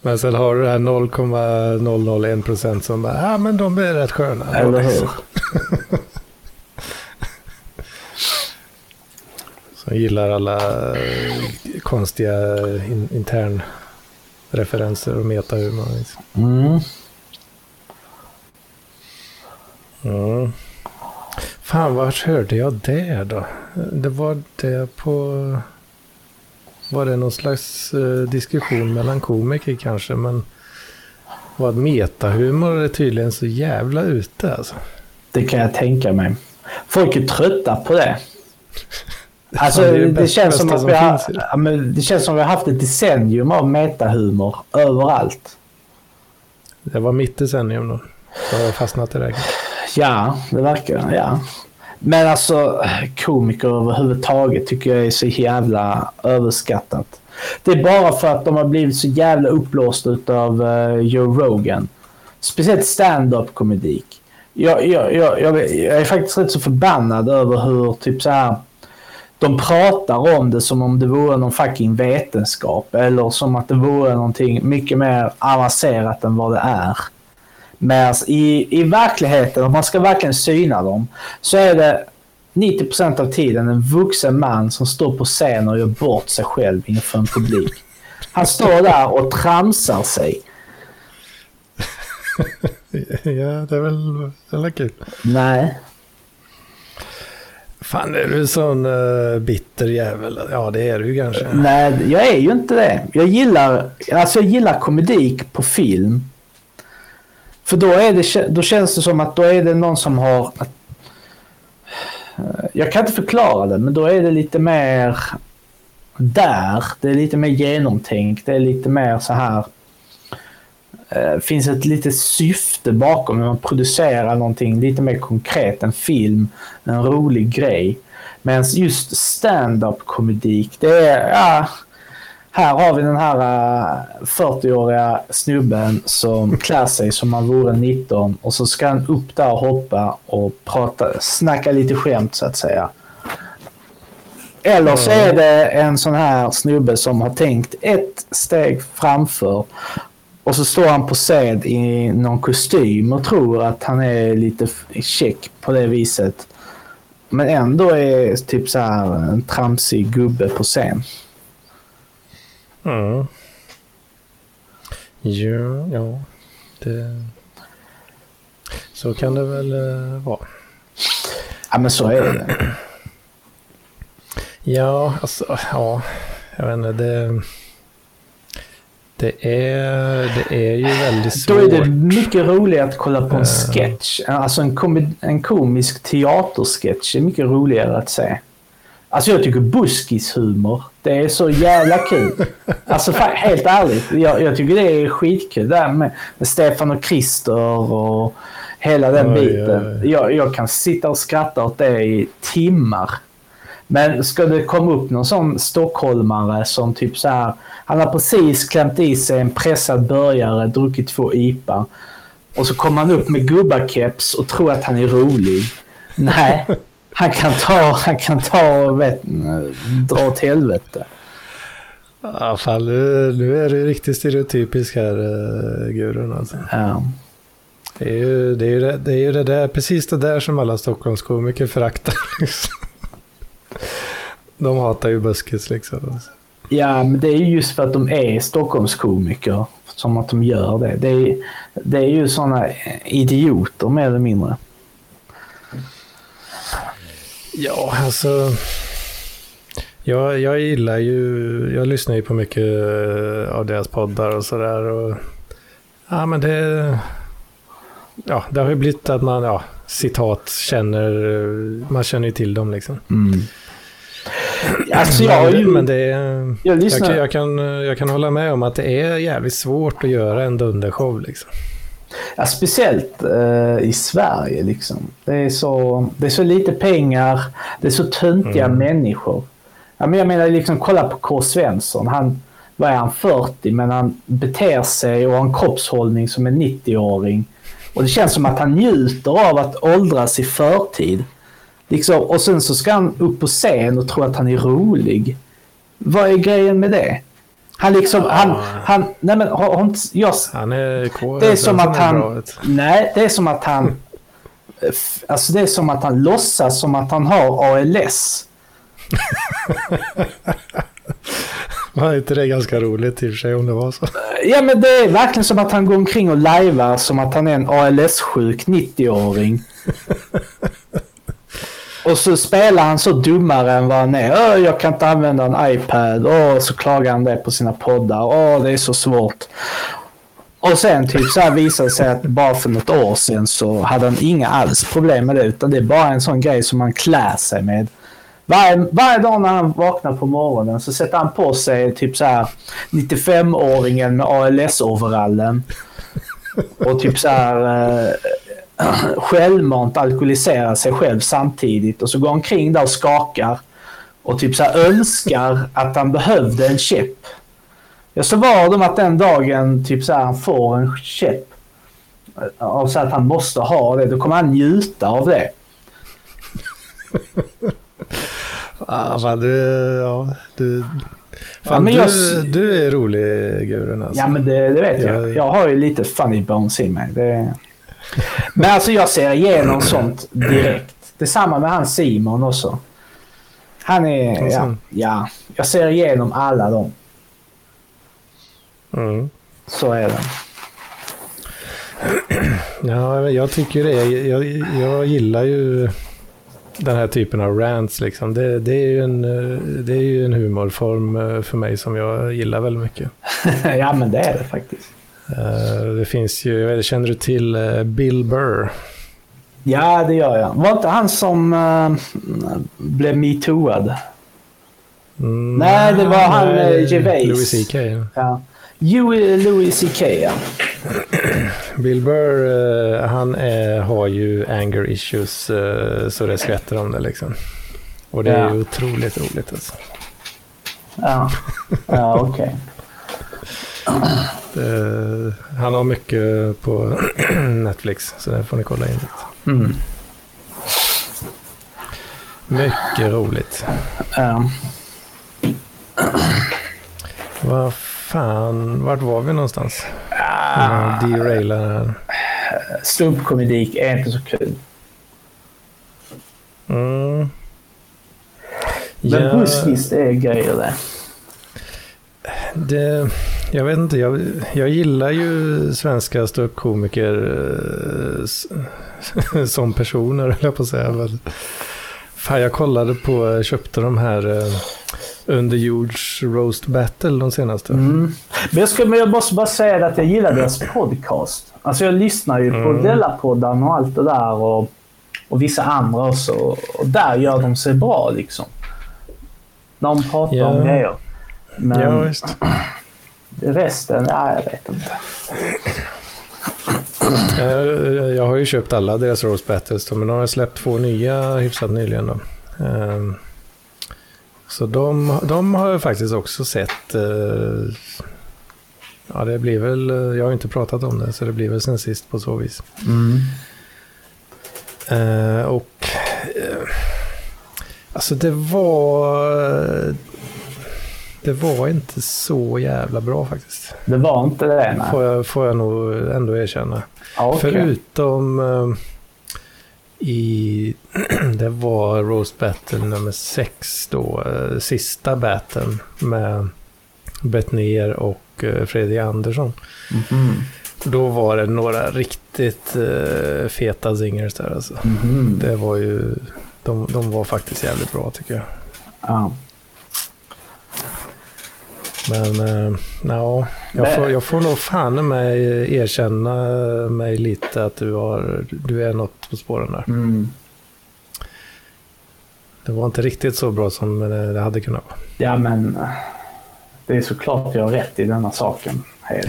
Men sen har du det här 0,001% som bara, ja men de är rätt sköna. Eller hur? Som gillar alla eh, konstiga in, intern referenser och metahumor. Mm. Mm. Fan, vart hörde jag det då? Det var det på... Var det någon slags eh, diskussion mellan komiker kanske? Men vad metahumor är tydligen så jävla ute alltså. Det kan jag tänka mig. Folk är trötta på det. Alltså, det känns som att vi har, finns ju. ja, men det känns som att vi har haft ett decennium av metahumor överallt. Det var mitt decennium då. Så har jag fastnat i det. Ja, det verkar ja. Men alltså komiker överhuvudtaget tycker jag är så jävla överskattat. Det är bara för att de har blivit så jävla uppblåsta av eh, Joe Rogan. Speciellt stand-up komedik. Jag, jag, jag, jag, jag är faktiskt rätt så förbannad över hur typ så här de pratar om det som om det vore någon fucking vetenskap eller som att det vore någonting mycket mer avancerat än vad det är. Men i, i verkligheten, om man ska verkligen syna dem, så är det 90% av tiden en vuxen man som står på scen och gör bort sig själv inför en publik. Han står där och tramsar sig. Ja, det är väl, det är väl kul. Nej. Fan, är du en sån uh, bitter jävel? Ja, det är du kanske. Nej, jag är ju inte det. Jag gillar, alltså jag gillar komedik på film. För då, är det, då känns det som att då är det någon som har... Eh, jag kan inte förklara det, men då är det lite mer där. Det är lite mer genomtänkt. Det är lite mer så här... Det finns ett litet syfte bakom när man producerar någonting lite mer konkret. En film, en rolig grej. Men just stand-up komedik, det är... Ja, här har vi den här uh, 40-åriga snubben som klär sig som han vore 19 och så ska han upp där och hoppa och prata, snacka lite skämt så att säga. Eller så är det en sån här snubbe som har tänkt ett steg framför och så står han på scen i någon kostym och tror att han är lite check på det viset. Men ändå är typ så här en tramsig gubbe på scen. Mm. Ja, ja. Det... Så kan det väl uh, vara. Ja men så är det. Ja, alltså, ja. Jag vet inte, det... Det är, det är ju väldigt svårt. Då är det mycket roligare att kolla på en Eh. sketch. Alltså en, komi- en komisk teatersketch är mycket roligare att se. Alltså jag tycker buskishumor, det är så jävla kul. Alltså helt ärligt, jag, jag tycker det är skitkul där med, med Stefan och Christer och hela den Oj, biten. oj. Jag, jag kan sitta och skratta åt det i timmar. Men ska det komma upp någon sån stockholmare som typ så här, han har precis klämt i sig en pressad burgare, druckit två IPA och så kommer han upp med gubbakeps och tror att han är rolig. Nej, han kan ta, han kan ta och vet, dra åt helvete. Ja, fan, nu, nu är det riktigt stereotypisk här, uh, gurun alltså. Ja. Det är, ju, det, är ju det, det är ju det där, precis det där som alla Stockholmskomiker föraktar. Liksom. De hatar ju buskis liksom. ja, men det är ju just för att de är Stockholmskomiker som att de gör det. Det är, det är ju sådana idioter mer eller mindre. Ja, alltså. Jag, jag gillar ju, jag lyssnar ju på mycket eh, av deras poddar och sådär. Och, ja, men det, ja, det har ju blivit att man, ja, citat, känner, man känner ju till dem liksom. Mm. Alltså jag men, men det är, jag jag, kan, jag, kan, jag kan hålla med om att det är jävligt svårt att göra en dundershow liksom. Ja, speciellt eh, i Sverige liksom. Det är, så, det är så lite pengar, det är så töntiga Mm. människor. Ja, men jag menar liksom kolla på K. Svensson. Han, vad är han, 40 men han beter sig och har en kroppshållning som en 90-åring. Och det känns som att han njuter av att åldras i förtid. Liksom, och sen så ska han upp på scen och tro att han är rolig. Vad är grejen med det? Han liksom, han, han, nej men har, inte, jag, Han är K. det är som att bra, han... du. Nej, det är som att han... Alltså det är som att han låtsas som att han har ALS. Var inte det ganska roligt i och för sig om det var så? Ja men det är verkligen som att han går omkring och lajvar som att han är en ALS-sjuk 90-åring. Och så spelar han så dummare än vad han är. Jag kan inte använda en iPad. Åh, så klagar han det på sina poddar. Åh, det är så svårt. Och sen typ så här visade det sig att bara för något år sedan så hade han inga alls problem med det. Utan det är bara en sån grej som man klär sig med. Varje, varje dag när han vaknar på morgonen så sätter han på sig typ så här 95-åringen med ALS-overallen. Och typ så här eh, självmant alkoholiserar sig själv samtidigt. Och så går han omkring där och skakar. Och typ så önskar att han behövde en käpp. Ja, så var de att den dagen typ så han får en käpp. Och så att han måste ha det. Då kommer han njuta av det. Ah, fan, du, ja, du, fan, Ja, men du, jag- du är rolig gurun alltså. Ja men det, det vet jag. Jag- Jag har ju lite funny bones i mig. Det... Men alltså jag ser igenom sånt direkt. Detsamma med han Simon också. Han är... Ja, ja, jag ser igenom alla dem. Mm. Så är det. Ja, jag tycker det. Jag, jag gillar ju den här typen av rants. Liksom. Det, det, är ju en, det är ju en humorform eh, för mig som jag gillar väldigt mycket. ja men det är det faktiskt. Eh, Det finns ju, känner du till eh, Bill Burr? Ja det gör jag. Var inte han som uh, blev metooad? Mm, Nej, det var han, nej, eh, Gervais. Louis CK. ja. Louis CK ja. Bill Burr, eh, han är, har ju anger issues eh, så det skvätter om det liksom. Och det är Ja. otroligt roligt alltså. Ja, ja okej. Det, han har mycket på Netflix, så där får ni kolla in lite. Mm. Mycket roligt. Ja. Vad fan, vart var vi någonstans? Ah, Derailar här. Ståuppkomedik är inte så kul. Mm. Men Ja, buskis det är grejer det. det, jag vet inte, jag, jag gillar ju svenska ståuppkomiker eh, som personer, höll jag på att säga. Fan, jag kollade på, köpte de här, eh, underjords roast battle de senaste. Mm. Men jag, ska, men jag måste bara säga att jag gillar deras podcast. Alltså jag lyssnar ju på Mm. Della-podden och allt det där och, och vissa andra också. Och där gör de sig bra liksom. De pratar Ja. om grejer. Men Ja, visst. Resten, ja, jag vet inte. Jag, jag har ju köpt alla deras roast battles, men de har släppt två nya hyfsat nyligen. Då. Ehm, så de, de har jag faktiskt också sett. eh, ja, det blir väl, eh, jag har inte pratat om det, så det blir väl sen sist på så vis. Mm. Eh, och eh, alltså det var, det var inte så jävla bra faktiskt. Det var inte det, nej. Får jag, får jag nog ändå erkänna. Okej. Förutom eh, i, det var Roast Battle nummer sex då, eh, sista battlen med Bettner och eh, Fredrik Andersson. Mhm. Då var det några riktigt eh, feta zingers där alltså. Mhm. Det var ju, de, de var faktiskt jävligt bra tycker jag. Ja. Men eh, ja, jag, får, jag får nog fan mig erkänna mig lite att du, har, du är något på spåren där. Mm. Det var inte riktigt så bra som det hade kunnat vara. ja, men eh, det är såklart jag har rätt i denna saken.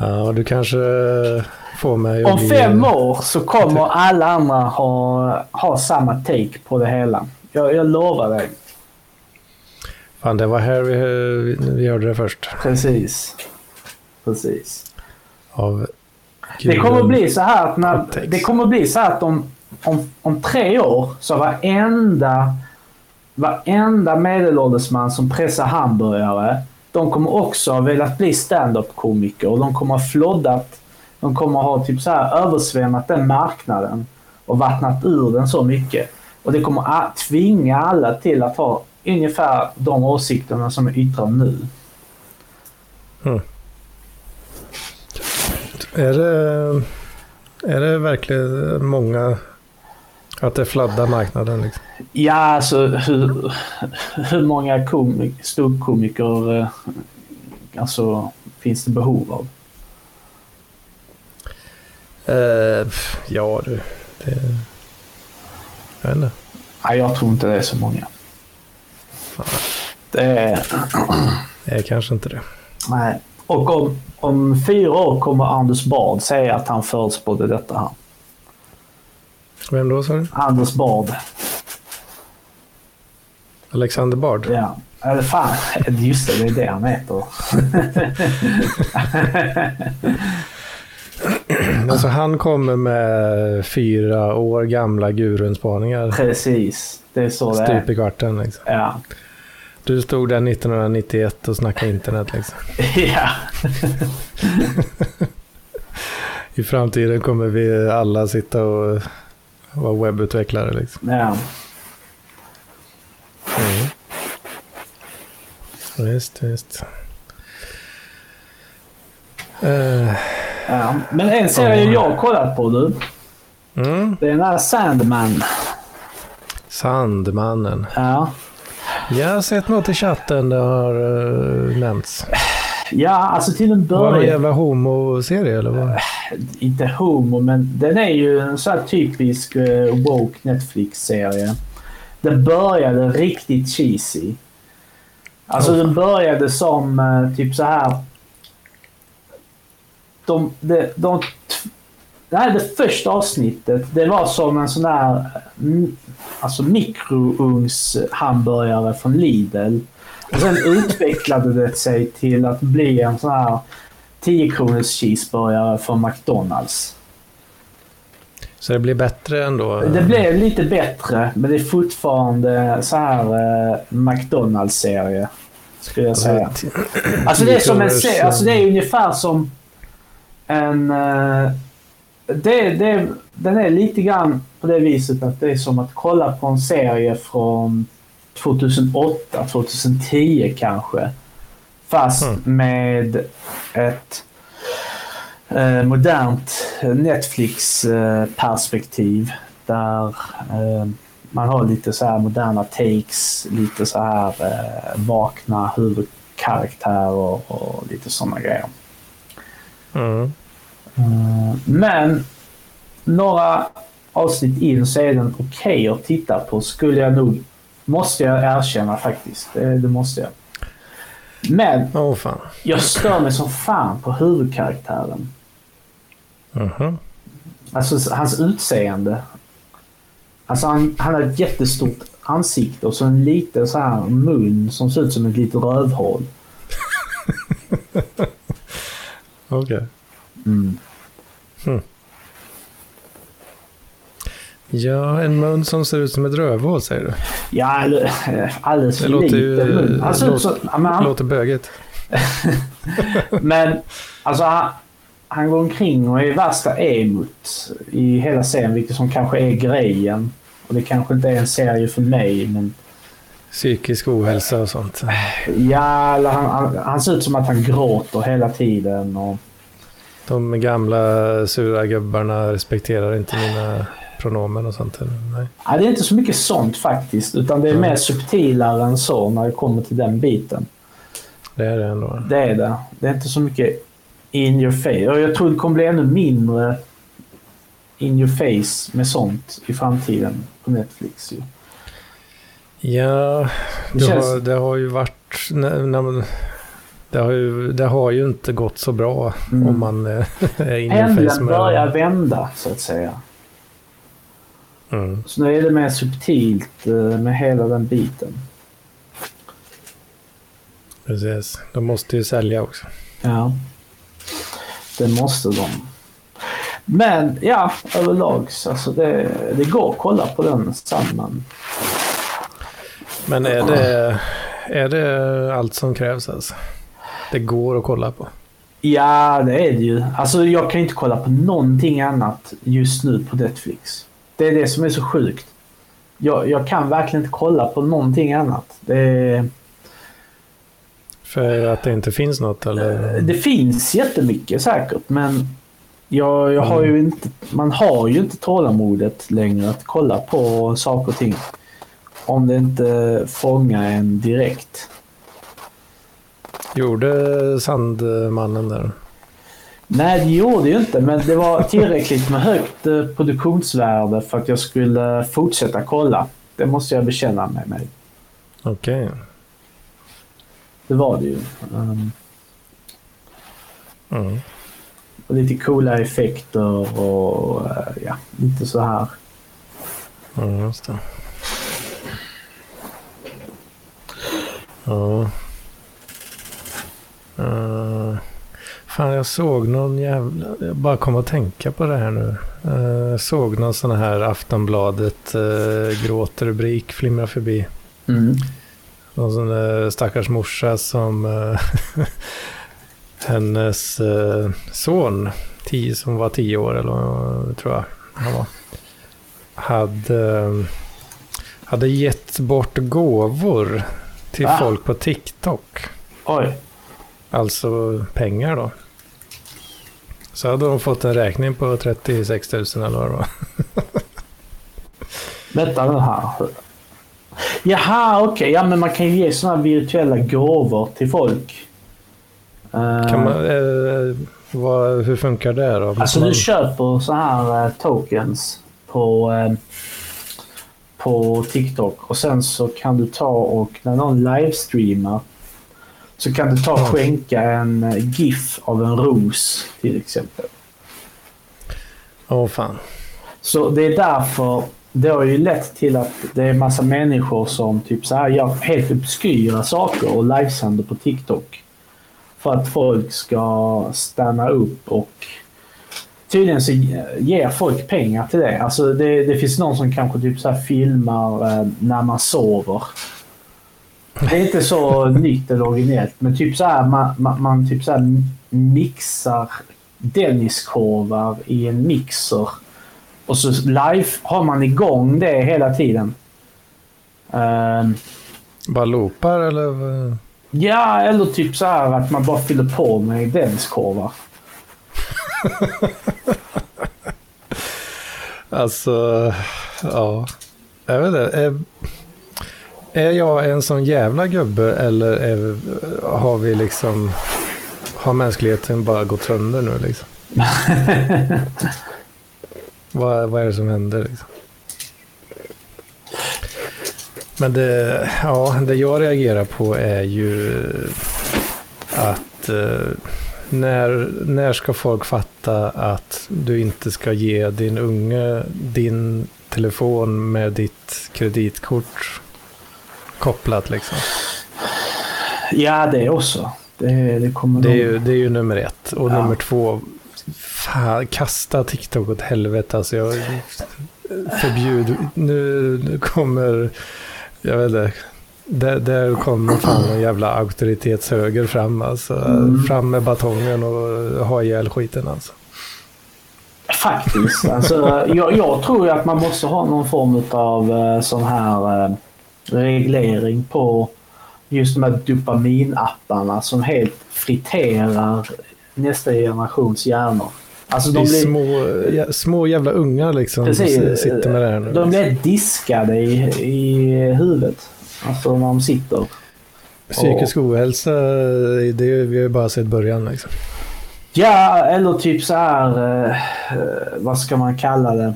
Ja, du kanske får mig Om fem år så kommer alla andra ha, ha samma take på det hela. Jag, jag lovar dig. Fan, det var här vi, vi hörde det först. Precis. Precis. Av Det kommer att bli så här att, när, det kommer att bli så här att om, om, om tre år så varenda, varenda medelålders man som pressar hamburgare, de kommer också ha velat bli stand-up-komiker och de kommer ha floddat, de kommer ha typ så här översvämmat den marknaden och vattnat ur den så mycket. Och det kommer att tvinga alla till att ha ungefär de åsikterna som jag yttrar nu. Är det, är det verkligen många... Att det fladdar marknaden liksom? Ja, alltså hur, hur många komik, ståuppkomiker eh, alltså, finns det behov av? Pff, ja du, det... Jag vet inte. Nej, jag tror inte det är så många. Det. Det är kanske inte det. Nej. Och om, om fyra år kommer Anders Bard säga att han förutspådde detta här. Vem då sa du? Anders Bard. Alexander Bard? Ja. Eller fan, just det, det är det han heter. Alltså han kommer med fyra år gamla guruspaningar. Precis. Det är så det Stup är. i kvarten liksom. Ja. Du stod där 1991 och snackade internet liksom. ja. I framtiden kommer vi alla sitta och vara webbutvecklare liksom. ja. Mm. Visst, visst. Eh, ja. Men en serie jag har kollat på du. mm. Det är den här Sandman. Sandmannen. Ja. Jag har sett något i chatten det har uh, nämnts. Ja, alltså till en Var det en början. jävla homo-serie eller vad? Inte homo, men den är ju en sån här typisk eh, woke Netflix-serie. Den började riktigt cheesy. Alltså Oh. den började som eh, typ så här. De, de, de, det här är det första avsnittet. Det var som en sån där mm, alltså mikrougnshamburgare från Lidl. Och sen utvecklade det sig till att bli en sån här 10 kronors cheeseburgare från McDonalds. Så det blir bättre ändå? Det blev lite bättre, men det är fortfarande så här eh, McDonalds-serie. Skulle jag säga. t- Alltså det är som en serie. Alltså det är ungefär som en... eh, det, det, den är lite grann på det viset att det är som att kolla på en serie från 2008, 2010 kanske. Fast Mm. med ett eh, modernt Netflix-perspektiv. där eh, man har lite så här moderna takes, lite så här eh, vakna huvudkaraktärer och lite sådana grejer. Mm. Eh, men några avsnitt in så är den okej okay att titta på skulle jag nog, måste jag erkänna faktiskt. Det, det måste jag. Men oh, fan. jag stör mig som fan på huvudkaraktären. Mm -hmm. Alltså hans utseende. Alltså han, han har ett jättestort ansikte och så en liten så här mun som ser ut som ett litet rövhål. Okej. Okay. Mm. Hmm. Ja, en mun som ser ut som ett rövhål säger du? Ja, alldeles för det liten mun. Han låter, så, han, låter bögigt. men alltså han, han går omkring och är värsta emot i hela serien, vilket som kanske är grejen. Och det kanske inte är en serie för mig, men... Psykisk ohälsa och sånt. Ja, eller han, han, han ser ut som att han gråter hela tiden. Och... De gamla sura gubbarna respekterar inte mina pronomen och sånt? Nej. Ja, det är inte så mycket sånt faktiskt, utan det är mm. mer subtilare än så när det kommer till den biten. Det är det ändå. Det är det. Det är inte så mycket in your face. Och jag tror det kommer bli ännu mindre in your face med sånt i framtiden på Netflix. Ju. Ja, det, känns... har, det har ju varit... När, när man, det, har ju, det har ju inte gått så bra mm. om man är in your face. Med börjar vända, så att säga. Mm. Så nu är det mer subtilt eh, med hela den biten. Precis. De måste ju sälja också. Ja. Det måste de. Men ja, överlag så alltså det, det går att kolla på den Sandman. Men är det, är det allt som krävs alltså? Det går att kolla på? Ja, det är det ju. Alltså jag kan inte kolla på någonting annat just nu på Netflix. Det är det som är så sjukt. Jag, jag kan verkligen inte kolla på någonting annat. Det är... För att det inte finns något eller? Det finns jättemycket säkert men jag, jag har ju mm. inte, man har ju inte tålamodet längre att kolla på saker och ting. Om det inte fångar en direkt. Gjorde Sandmannen där? Nej, det gjorde ju inte, men det var tillräckligt med högt eh, produktionsvärde för att jag skulle fortsätta kolla. Det måste jag bekänna med mig. Okej. Okay. Det var det ju. Um, mm. och lite coola effekter och uh, ja, lite så här. Ja, just det. Ja. Uh. Fan, jag såg någon jävla... Jag bara kom att tänka på det här nu. Uh, såg någon sån här Aftonbladet uh, gråtrubrik flimra förbi. Mm. Någon sån där stackars morsa som... Uh, hennes uh, son, tio, som var tio år eller tror jag han var. Hade, hade gett bort gåvor till Va? folk på TikTok. Oj. Alltså pengar då. Så hade de fått en räkning på 36 000 eller vad det var. Vänta nu här. Jaha, okej. Okay. Ja, men man kan ju ge sådana virtuella gåvor till folk. Kan man, eh, vad, hur funkar det då? Alltså man... du köper så här eh, tokens på, eh, på TikTok och sen så kan du ta och när någon livestreamar så kan du ta och skänka en eh, GIF av en ros till exempel. Åh oh, fan. Så det är därför det har ju lett till att det är massa människor som typ så här gör helt obskyra saker och livesänder på TikTok. För att folk ska stanna upp och tydligen så ger folk pengar till det. Alltså det, det finns någon som kanske typ så filmar eh, när man sover det är inte så nytt eller originellt, men typ så här, man, man, man typ så här mixar Denniskorvar i en mixer. Och så live har man igång det hela tiden. Uh, bara loopar eller? Ja, eller typ så här att man bara fyller på med Denniskorvar. alltså, ja. Jag vet inte. Är, jag en sån jävla gubbe eller är, har vi liksom... Har mänskligheten bara gått sönder nu liksom? vad, vad är det som händer liksom? Men det, ja, det jag reagerar på är ju att eh, när, när ska folk fatta att du inte ska ge din unge din telefon med ditt kreditkort kopplat liksom? Ja, det också. Det, det kommer Det är, ju, det är ju nummer ett. Och Ja. nummer två, fan, kasta TikTok åt helvete. Alltså jag förbjud, nu, nu kommer, jag vet inte, där, där kommer fan en jävla auktoritetshöger fram. Alltså. Mm. Fram med batongen och ha ihjäl skiten alltså. Faktiskt. Alltså, jag, jag tror att man måste ha någon form av uh, sån här eh, reglering på just de här dopaminapparna som helt friterar nästa generations hjärnor. Alltså de blir, små, ja, små jävla ungar liksom Precis. sitter med det här nu. de blir diskade i, i huvudet. Alltså när de sitter. Psykisk ohälsa, det är, vi har ju bara sett början liksom. Ja, eller typ så här... eh, eh, vad ska man kalla det?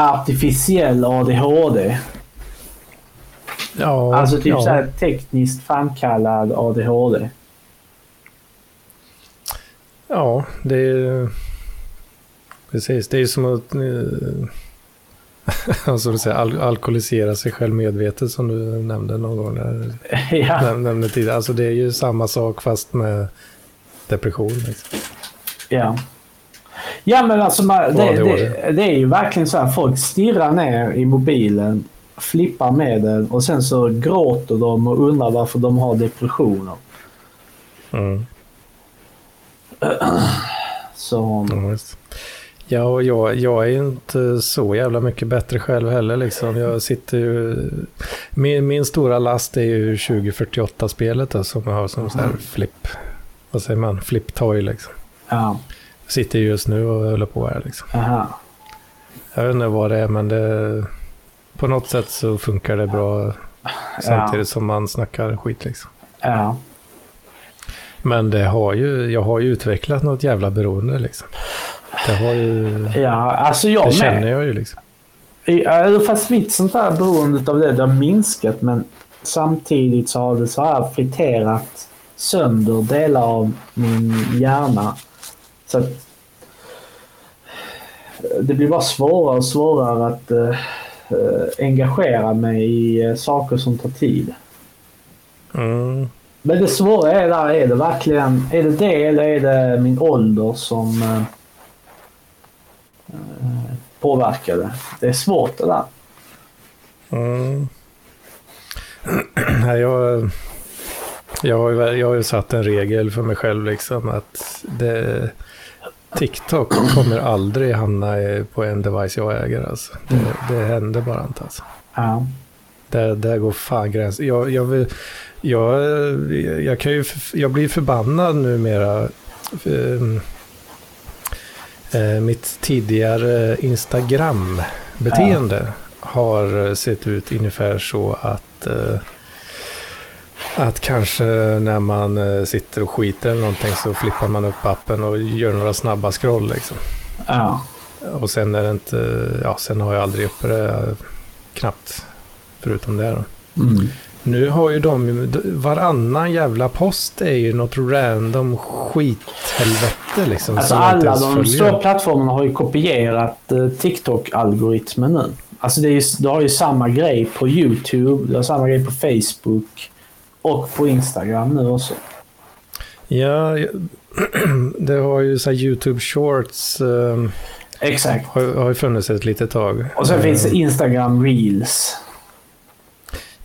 Artificiell ADHD. Ja, Alltså typ ja. så tekniskt framkallad ADHD. Ja, det är Precis, det är som att eh, alltså, säga, al alkoholisera sig själv medvetet som du nämnde någon gång. Där, ja, näm- nämnde tidigare. Alltså det är ju samma sak fast med depression. Liksom. ja. Ja men alltså man, det, det, det är ju verkligen så här. Folk stirrar ner i mobilen, flippar med den och sen så gråter de och undrar varför de har depressioner. Mm. Så, Ja, och jag, jag är ju inte så jävla mycket bättre själv heller. Liksom. Jag sitter ju, min, min stora last är ju 2048-spelet då, som jag har som så här flip, vad säger man, flip toy liksom. ja. Sitter just nu och håller på här liksom. Aha. Jag vet inte vad det är, men det, på något sätt så funkar det bra samtidigt som man snackar skit liksom. Ja. Men det har ju, jag har ju utvecklat något jävla beroende liksom. Det har ju, Ja, alltså jag det med. känner jag ju liksom. Ja, fast mitt sånt där beroendet av det, det har minskat men samtidigt så har det så här friterat sönder delar av min hjärna. Så att det blir bara svårare och svårare att eh, eh, engagera mig i eh, saker som tar tid. Mm. Men det svåra är där, är det verkligen, är det det eller är det min ålder som eh, eh, påverkar det? Det är svårt det där. Mm. Jag, jag, har ju, jag har ju satt en regel för mig själv liksom att det, TikTok kommer aldrig hamna på en device jag äger. Alltså. Det, det händer bara inte. Alltså. Ja. Där, där går fan gränsen. Jag, jag, vill, jag, jag, kan ju, f- jag blir förbannad numera. Ehm, eh, mitt tidigare Instagram-beteende har sett ut ungefär så att eh, att kanske när man eh, sitter och skiter eller någonting så flippar man upp appen och gör några snabba scroll liksom. Ja. Och sen är det inte, ja sen har jag aldrig uppe det eh, knappt förutom det då. Mm. Nu har ju de, varannan jävla post är ju något random skithelvete liksom. Alltså alla de stora plattformarna har ju kopierat eh, TikTok-algoritmen nu. Alltså det är ju, du har ju samma grej på YouTube, du har samma grej på Facebook och på Instagram nu också. Ja, det har ju så YouTube Shorts eh, Exakt. har, har ju funnits ett litet tag. Och sen finns det Instagram Reels.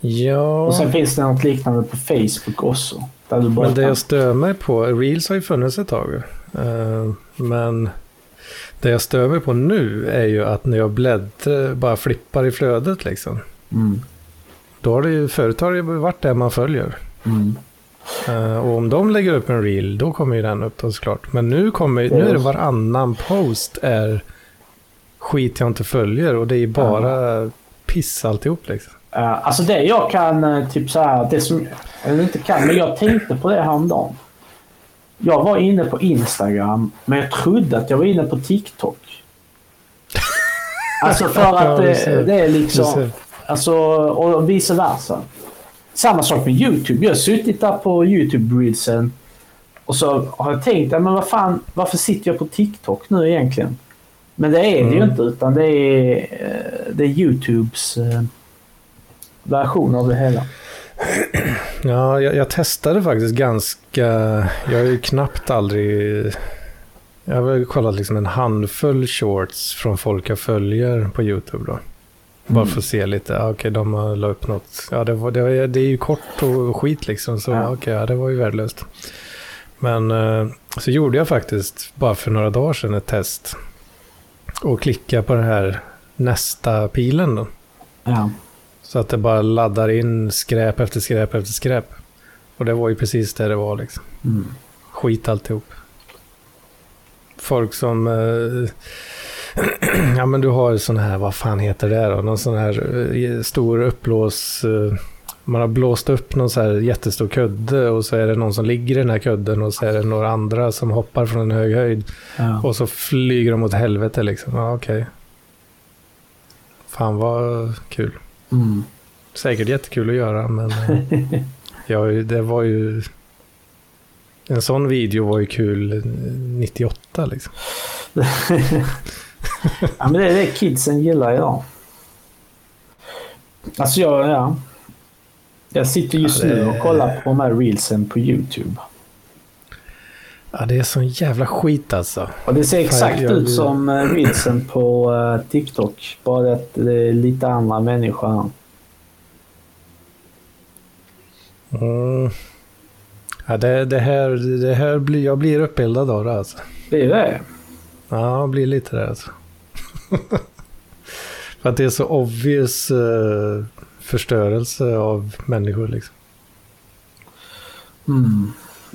Ja, Och sen finns det något liknande på Facebook också. Där du bara men det jag stör mig på, Reels har ju funnits ett tag. Eh, men det jag stör mig på nu är ju att när jag bläddrar, bara flippar i flödet liksom. Mm. Då har det ju, förut har det varit det man följer. Mm. Eh, och om de lägger upp en reel, då kommer ju den upp då såklart. Men nu, kommer, nu är det varannan post är skit jag inte följer och det är bara piss alltihop liksom. Uh, alltså det jag kan, uh, typ så här, det som, eller inte kan, men jag tänkte på det häromdagen. Jag var inne på Instagram, men jag trodde att jag var inne på TikTok. Alltså för att det, det är liksom, alltså, och vice versa. Samma sak med YouTube. Jag har suttit där på YouTube-reelsen och så har jag tänkt, men vad fan, varför sitter jag på TikTok nu egentligen? Men det är det mm. ju inte utan det är, eh, det är YouTubes eh, version av det hela. Ja, jag, jag, testade faktiskt ganska... Jag har ju knappt aldrig... Jag har väl kollat liksom en handfull shorts från folk jag följer på YouTube då. Bara mm. för att se lite, okej okay, de har la upp något. Ja, det, var, det, det är ju kort och skit liksom, så ja. okej, okay, ja, det var ju värdelöst. Men eh, så gjorde jag faktiskt bara för några dagar sedan ett test. Och klicka på den här nästa pilen då. Ja. Så att det bara laddar in skräp efter skräp efter skräp. Och det var ju precis det det var liksom. Mm. Skit alltihop. Folk som... Eh, ja men du har sån här, vad fan heter det då? Någon sån här eh, stor uppblås... Eh, man har blåst upp någon så här jättestor kudde och så är det någon som ligger i den här kudden och så är det några andra som hoppar från en hög höjd. Ja. Och så flyger de åt helvete liksom. Ja, okej. Okay. Fan vad kul. Mm. Säkert jättekul att göra, men eh, ja, det var ju... En sån video var ju kul 98 liksom. ja, men det är det kidsen gillar idag. Alltså jag, ja. Jag sitter just ja, det... nu och kollar på de här reelsen på YouTube. Ja, det är sån jävla skit alltså. Och det ser exakt jag, ut som eh, reelsen på uh, TikTok. Bara att det är lite andra människor. Mm. Ja, det, det, här, det här blir, jag blir uppbildad av det alltså. Blir det? Ja, jag blir lite det alltså. För att det är så obvious uh, förstörelse av människor liksom. Mm.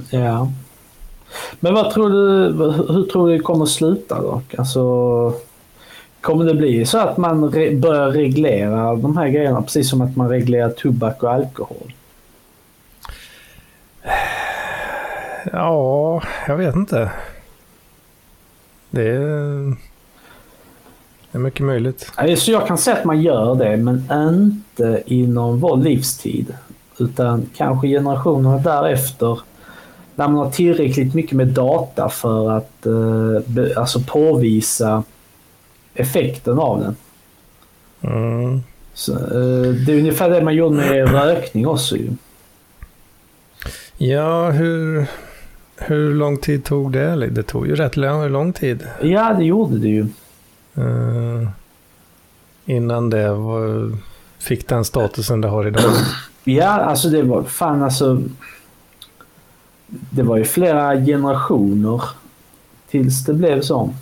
Ja. Men vad tror du, hur tror du det kommer att sluta då? Alltså, kommer det bli så att man re börjar reglera de här grejerna precis som att man reglerar tobak och alkohol? Ja, jag vet inte. Det är, det är mycket möjligt. Så jag kan säga att man gör det, men inte inom vår livstid. Utan kanske generationerna därefter. När man har tillräckligt mycket med data för att eh, alltså påvisa effekten av den. Mm. Så, eh, det är ungefär det man gjorde med rökning också ju. Ja, hur, hur lång tid tog det? Det tog ju rätt lång, lång tid. Ja, det gjorde det ju. Uh, innan det var, fick den statusen det har idag. Ja, alltså det var fan alltså. Det var ju flera generationer tills det blev så.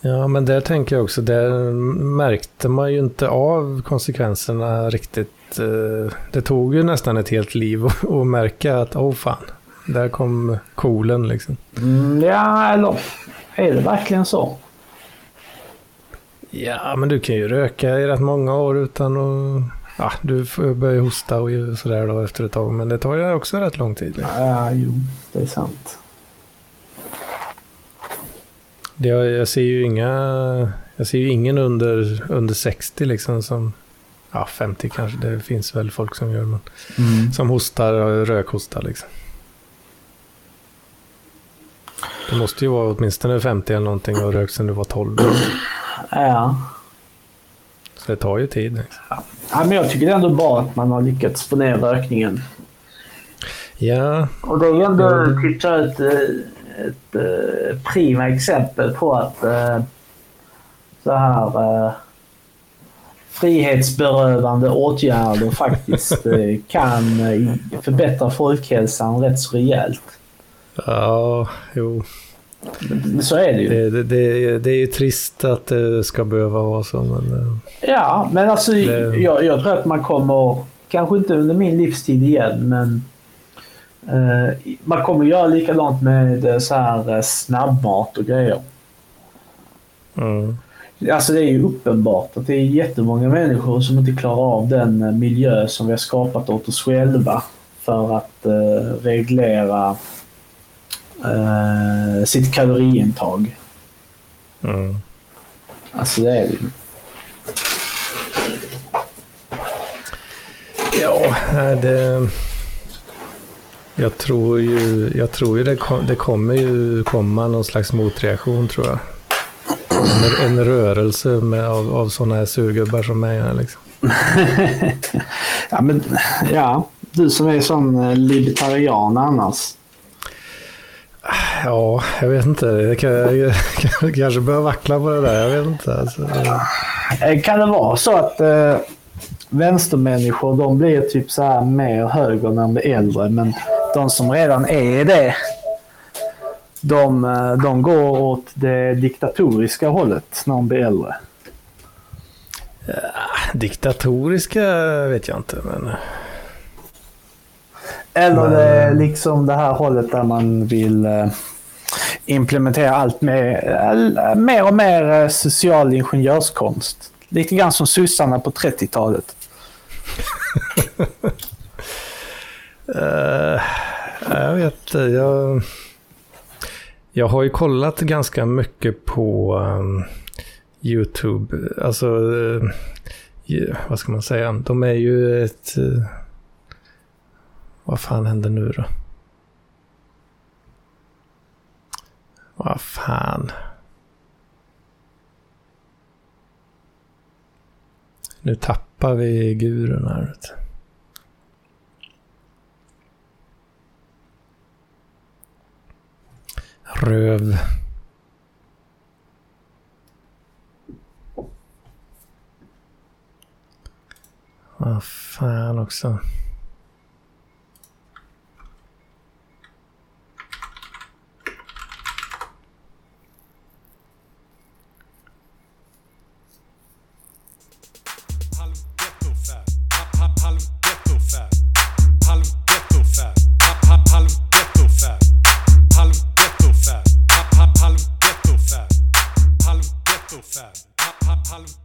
Ja, men där tänker jag också, där märkte man ju inte av konsekvenserna riktigt Eh, det tog ju nästan ett helt liv att märka att åh oh, fan, där kom kolen liksom. Mm, ja, eller är det verkligen så? Ja, men du kan ju röka i rätt många år utan att... Ja, du börjar hosta och sådär då efter ett tag, men det tar ju också rätt lång tid. Liksom. Ja, jo, det är sant. Det, jag ser ju inga... Jag ser ju ingen under, under 60 liksom som ja, 50 kanske, det finns väl folk som gör, men mm. som hostar, rökhosta liksom. Det måste ju vara åtminstone 50 eller någonting och rökt sedan du var 12. Ja. Så det tar ju tid. Ja. ja. men jag tycker det är ändå bra att man har lyckats få ner rökningen. Ja. Och det är ändå så ett, ett, ett eh, prima exempel på att eh, så här frihetsberövande åtgärder faktiskt eh, kan eh, förbättra folkhälsan rätt så rejält. Ja, jo. Så är det ju. Det, det, det, är ju trist att det ska behöva vara så. Men, eh, ja, men alltså det... jag, jag tror att man kommer, kanske inte under min livstid igen, men eh, man kommer göra likadant med så här snabbmat och grejer. Mm. Alltså det är ju uppenbart att det är jättemånga människor som inte klarar av den miljö som vi har skapat åt oss själva för att eh, reglera eh, sitt kaloriintag. Mm. Alltså det är ju. Ja, det... Jag tror ju, jag tror ju det, kom, det kommer ju komma någon slags motreaktion tror jag. En, en rörelse med, av, av sådana här surgubbar som mig. Liksom. ja, men, ja, du som är sån eh, libertarian annars. Ja, jag vet inte. Jag, kan, jag, kanske börjar vackla på det där. Jag vet inte. Alltså, det- Eh, Kan det vara så att eh, vänstermänniskor de blir typ så här mer höger när de blir äldre men de som redan är det de, eh, de går åt det diktatoriska hållet när de blir äldre. diktatoriska vet jag inte. Men... Eller det, liksom det här hållet där man vill eh, implementera allt mer, eh, mer och mer eh, social ingenjörskonst. Lite grann som sossarna på 30-talet. Eh, jag vet inte. Jag, jag har ju kollat ganska mycket på um, YouTube. Alltså, ju- vad ska man säga? De är ju ett... eh, vad fan händer nu då? Vad fan. Nu tappar vi gurun här. vet du. Röv. Vad fan också. Halv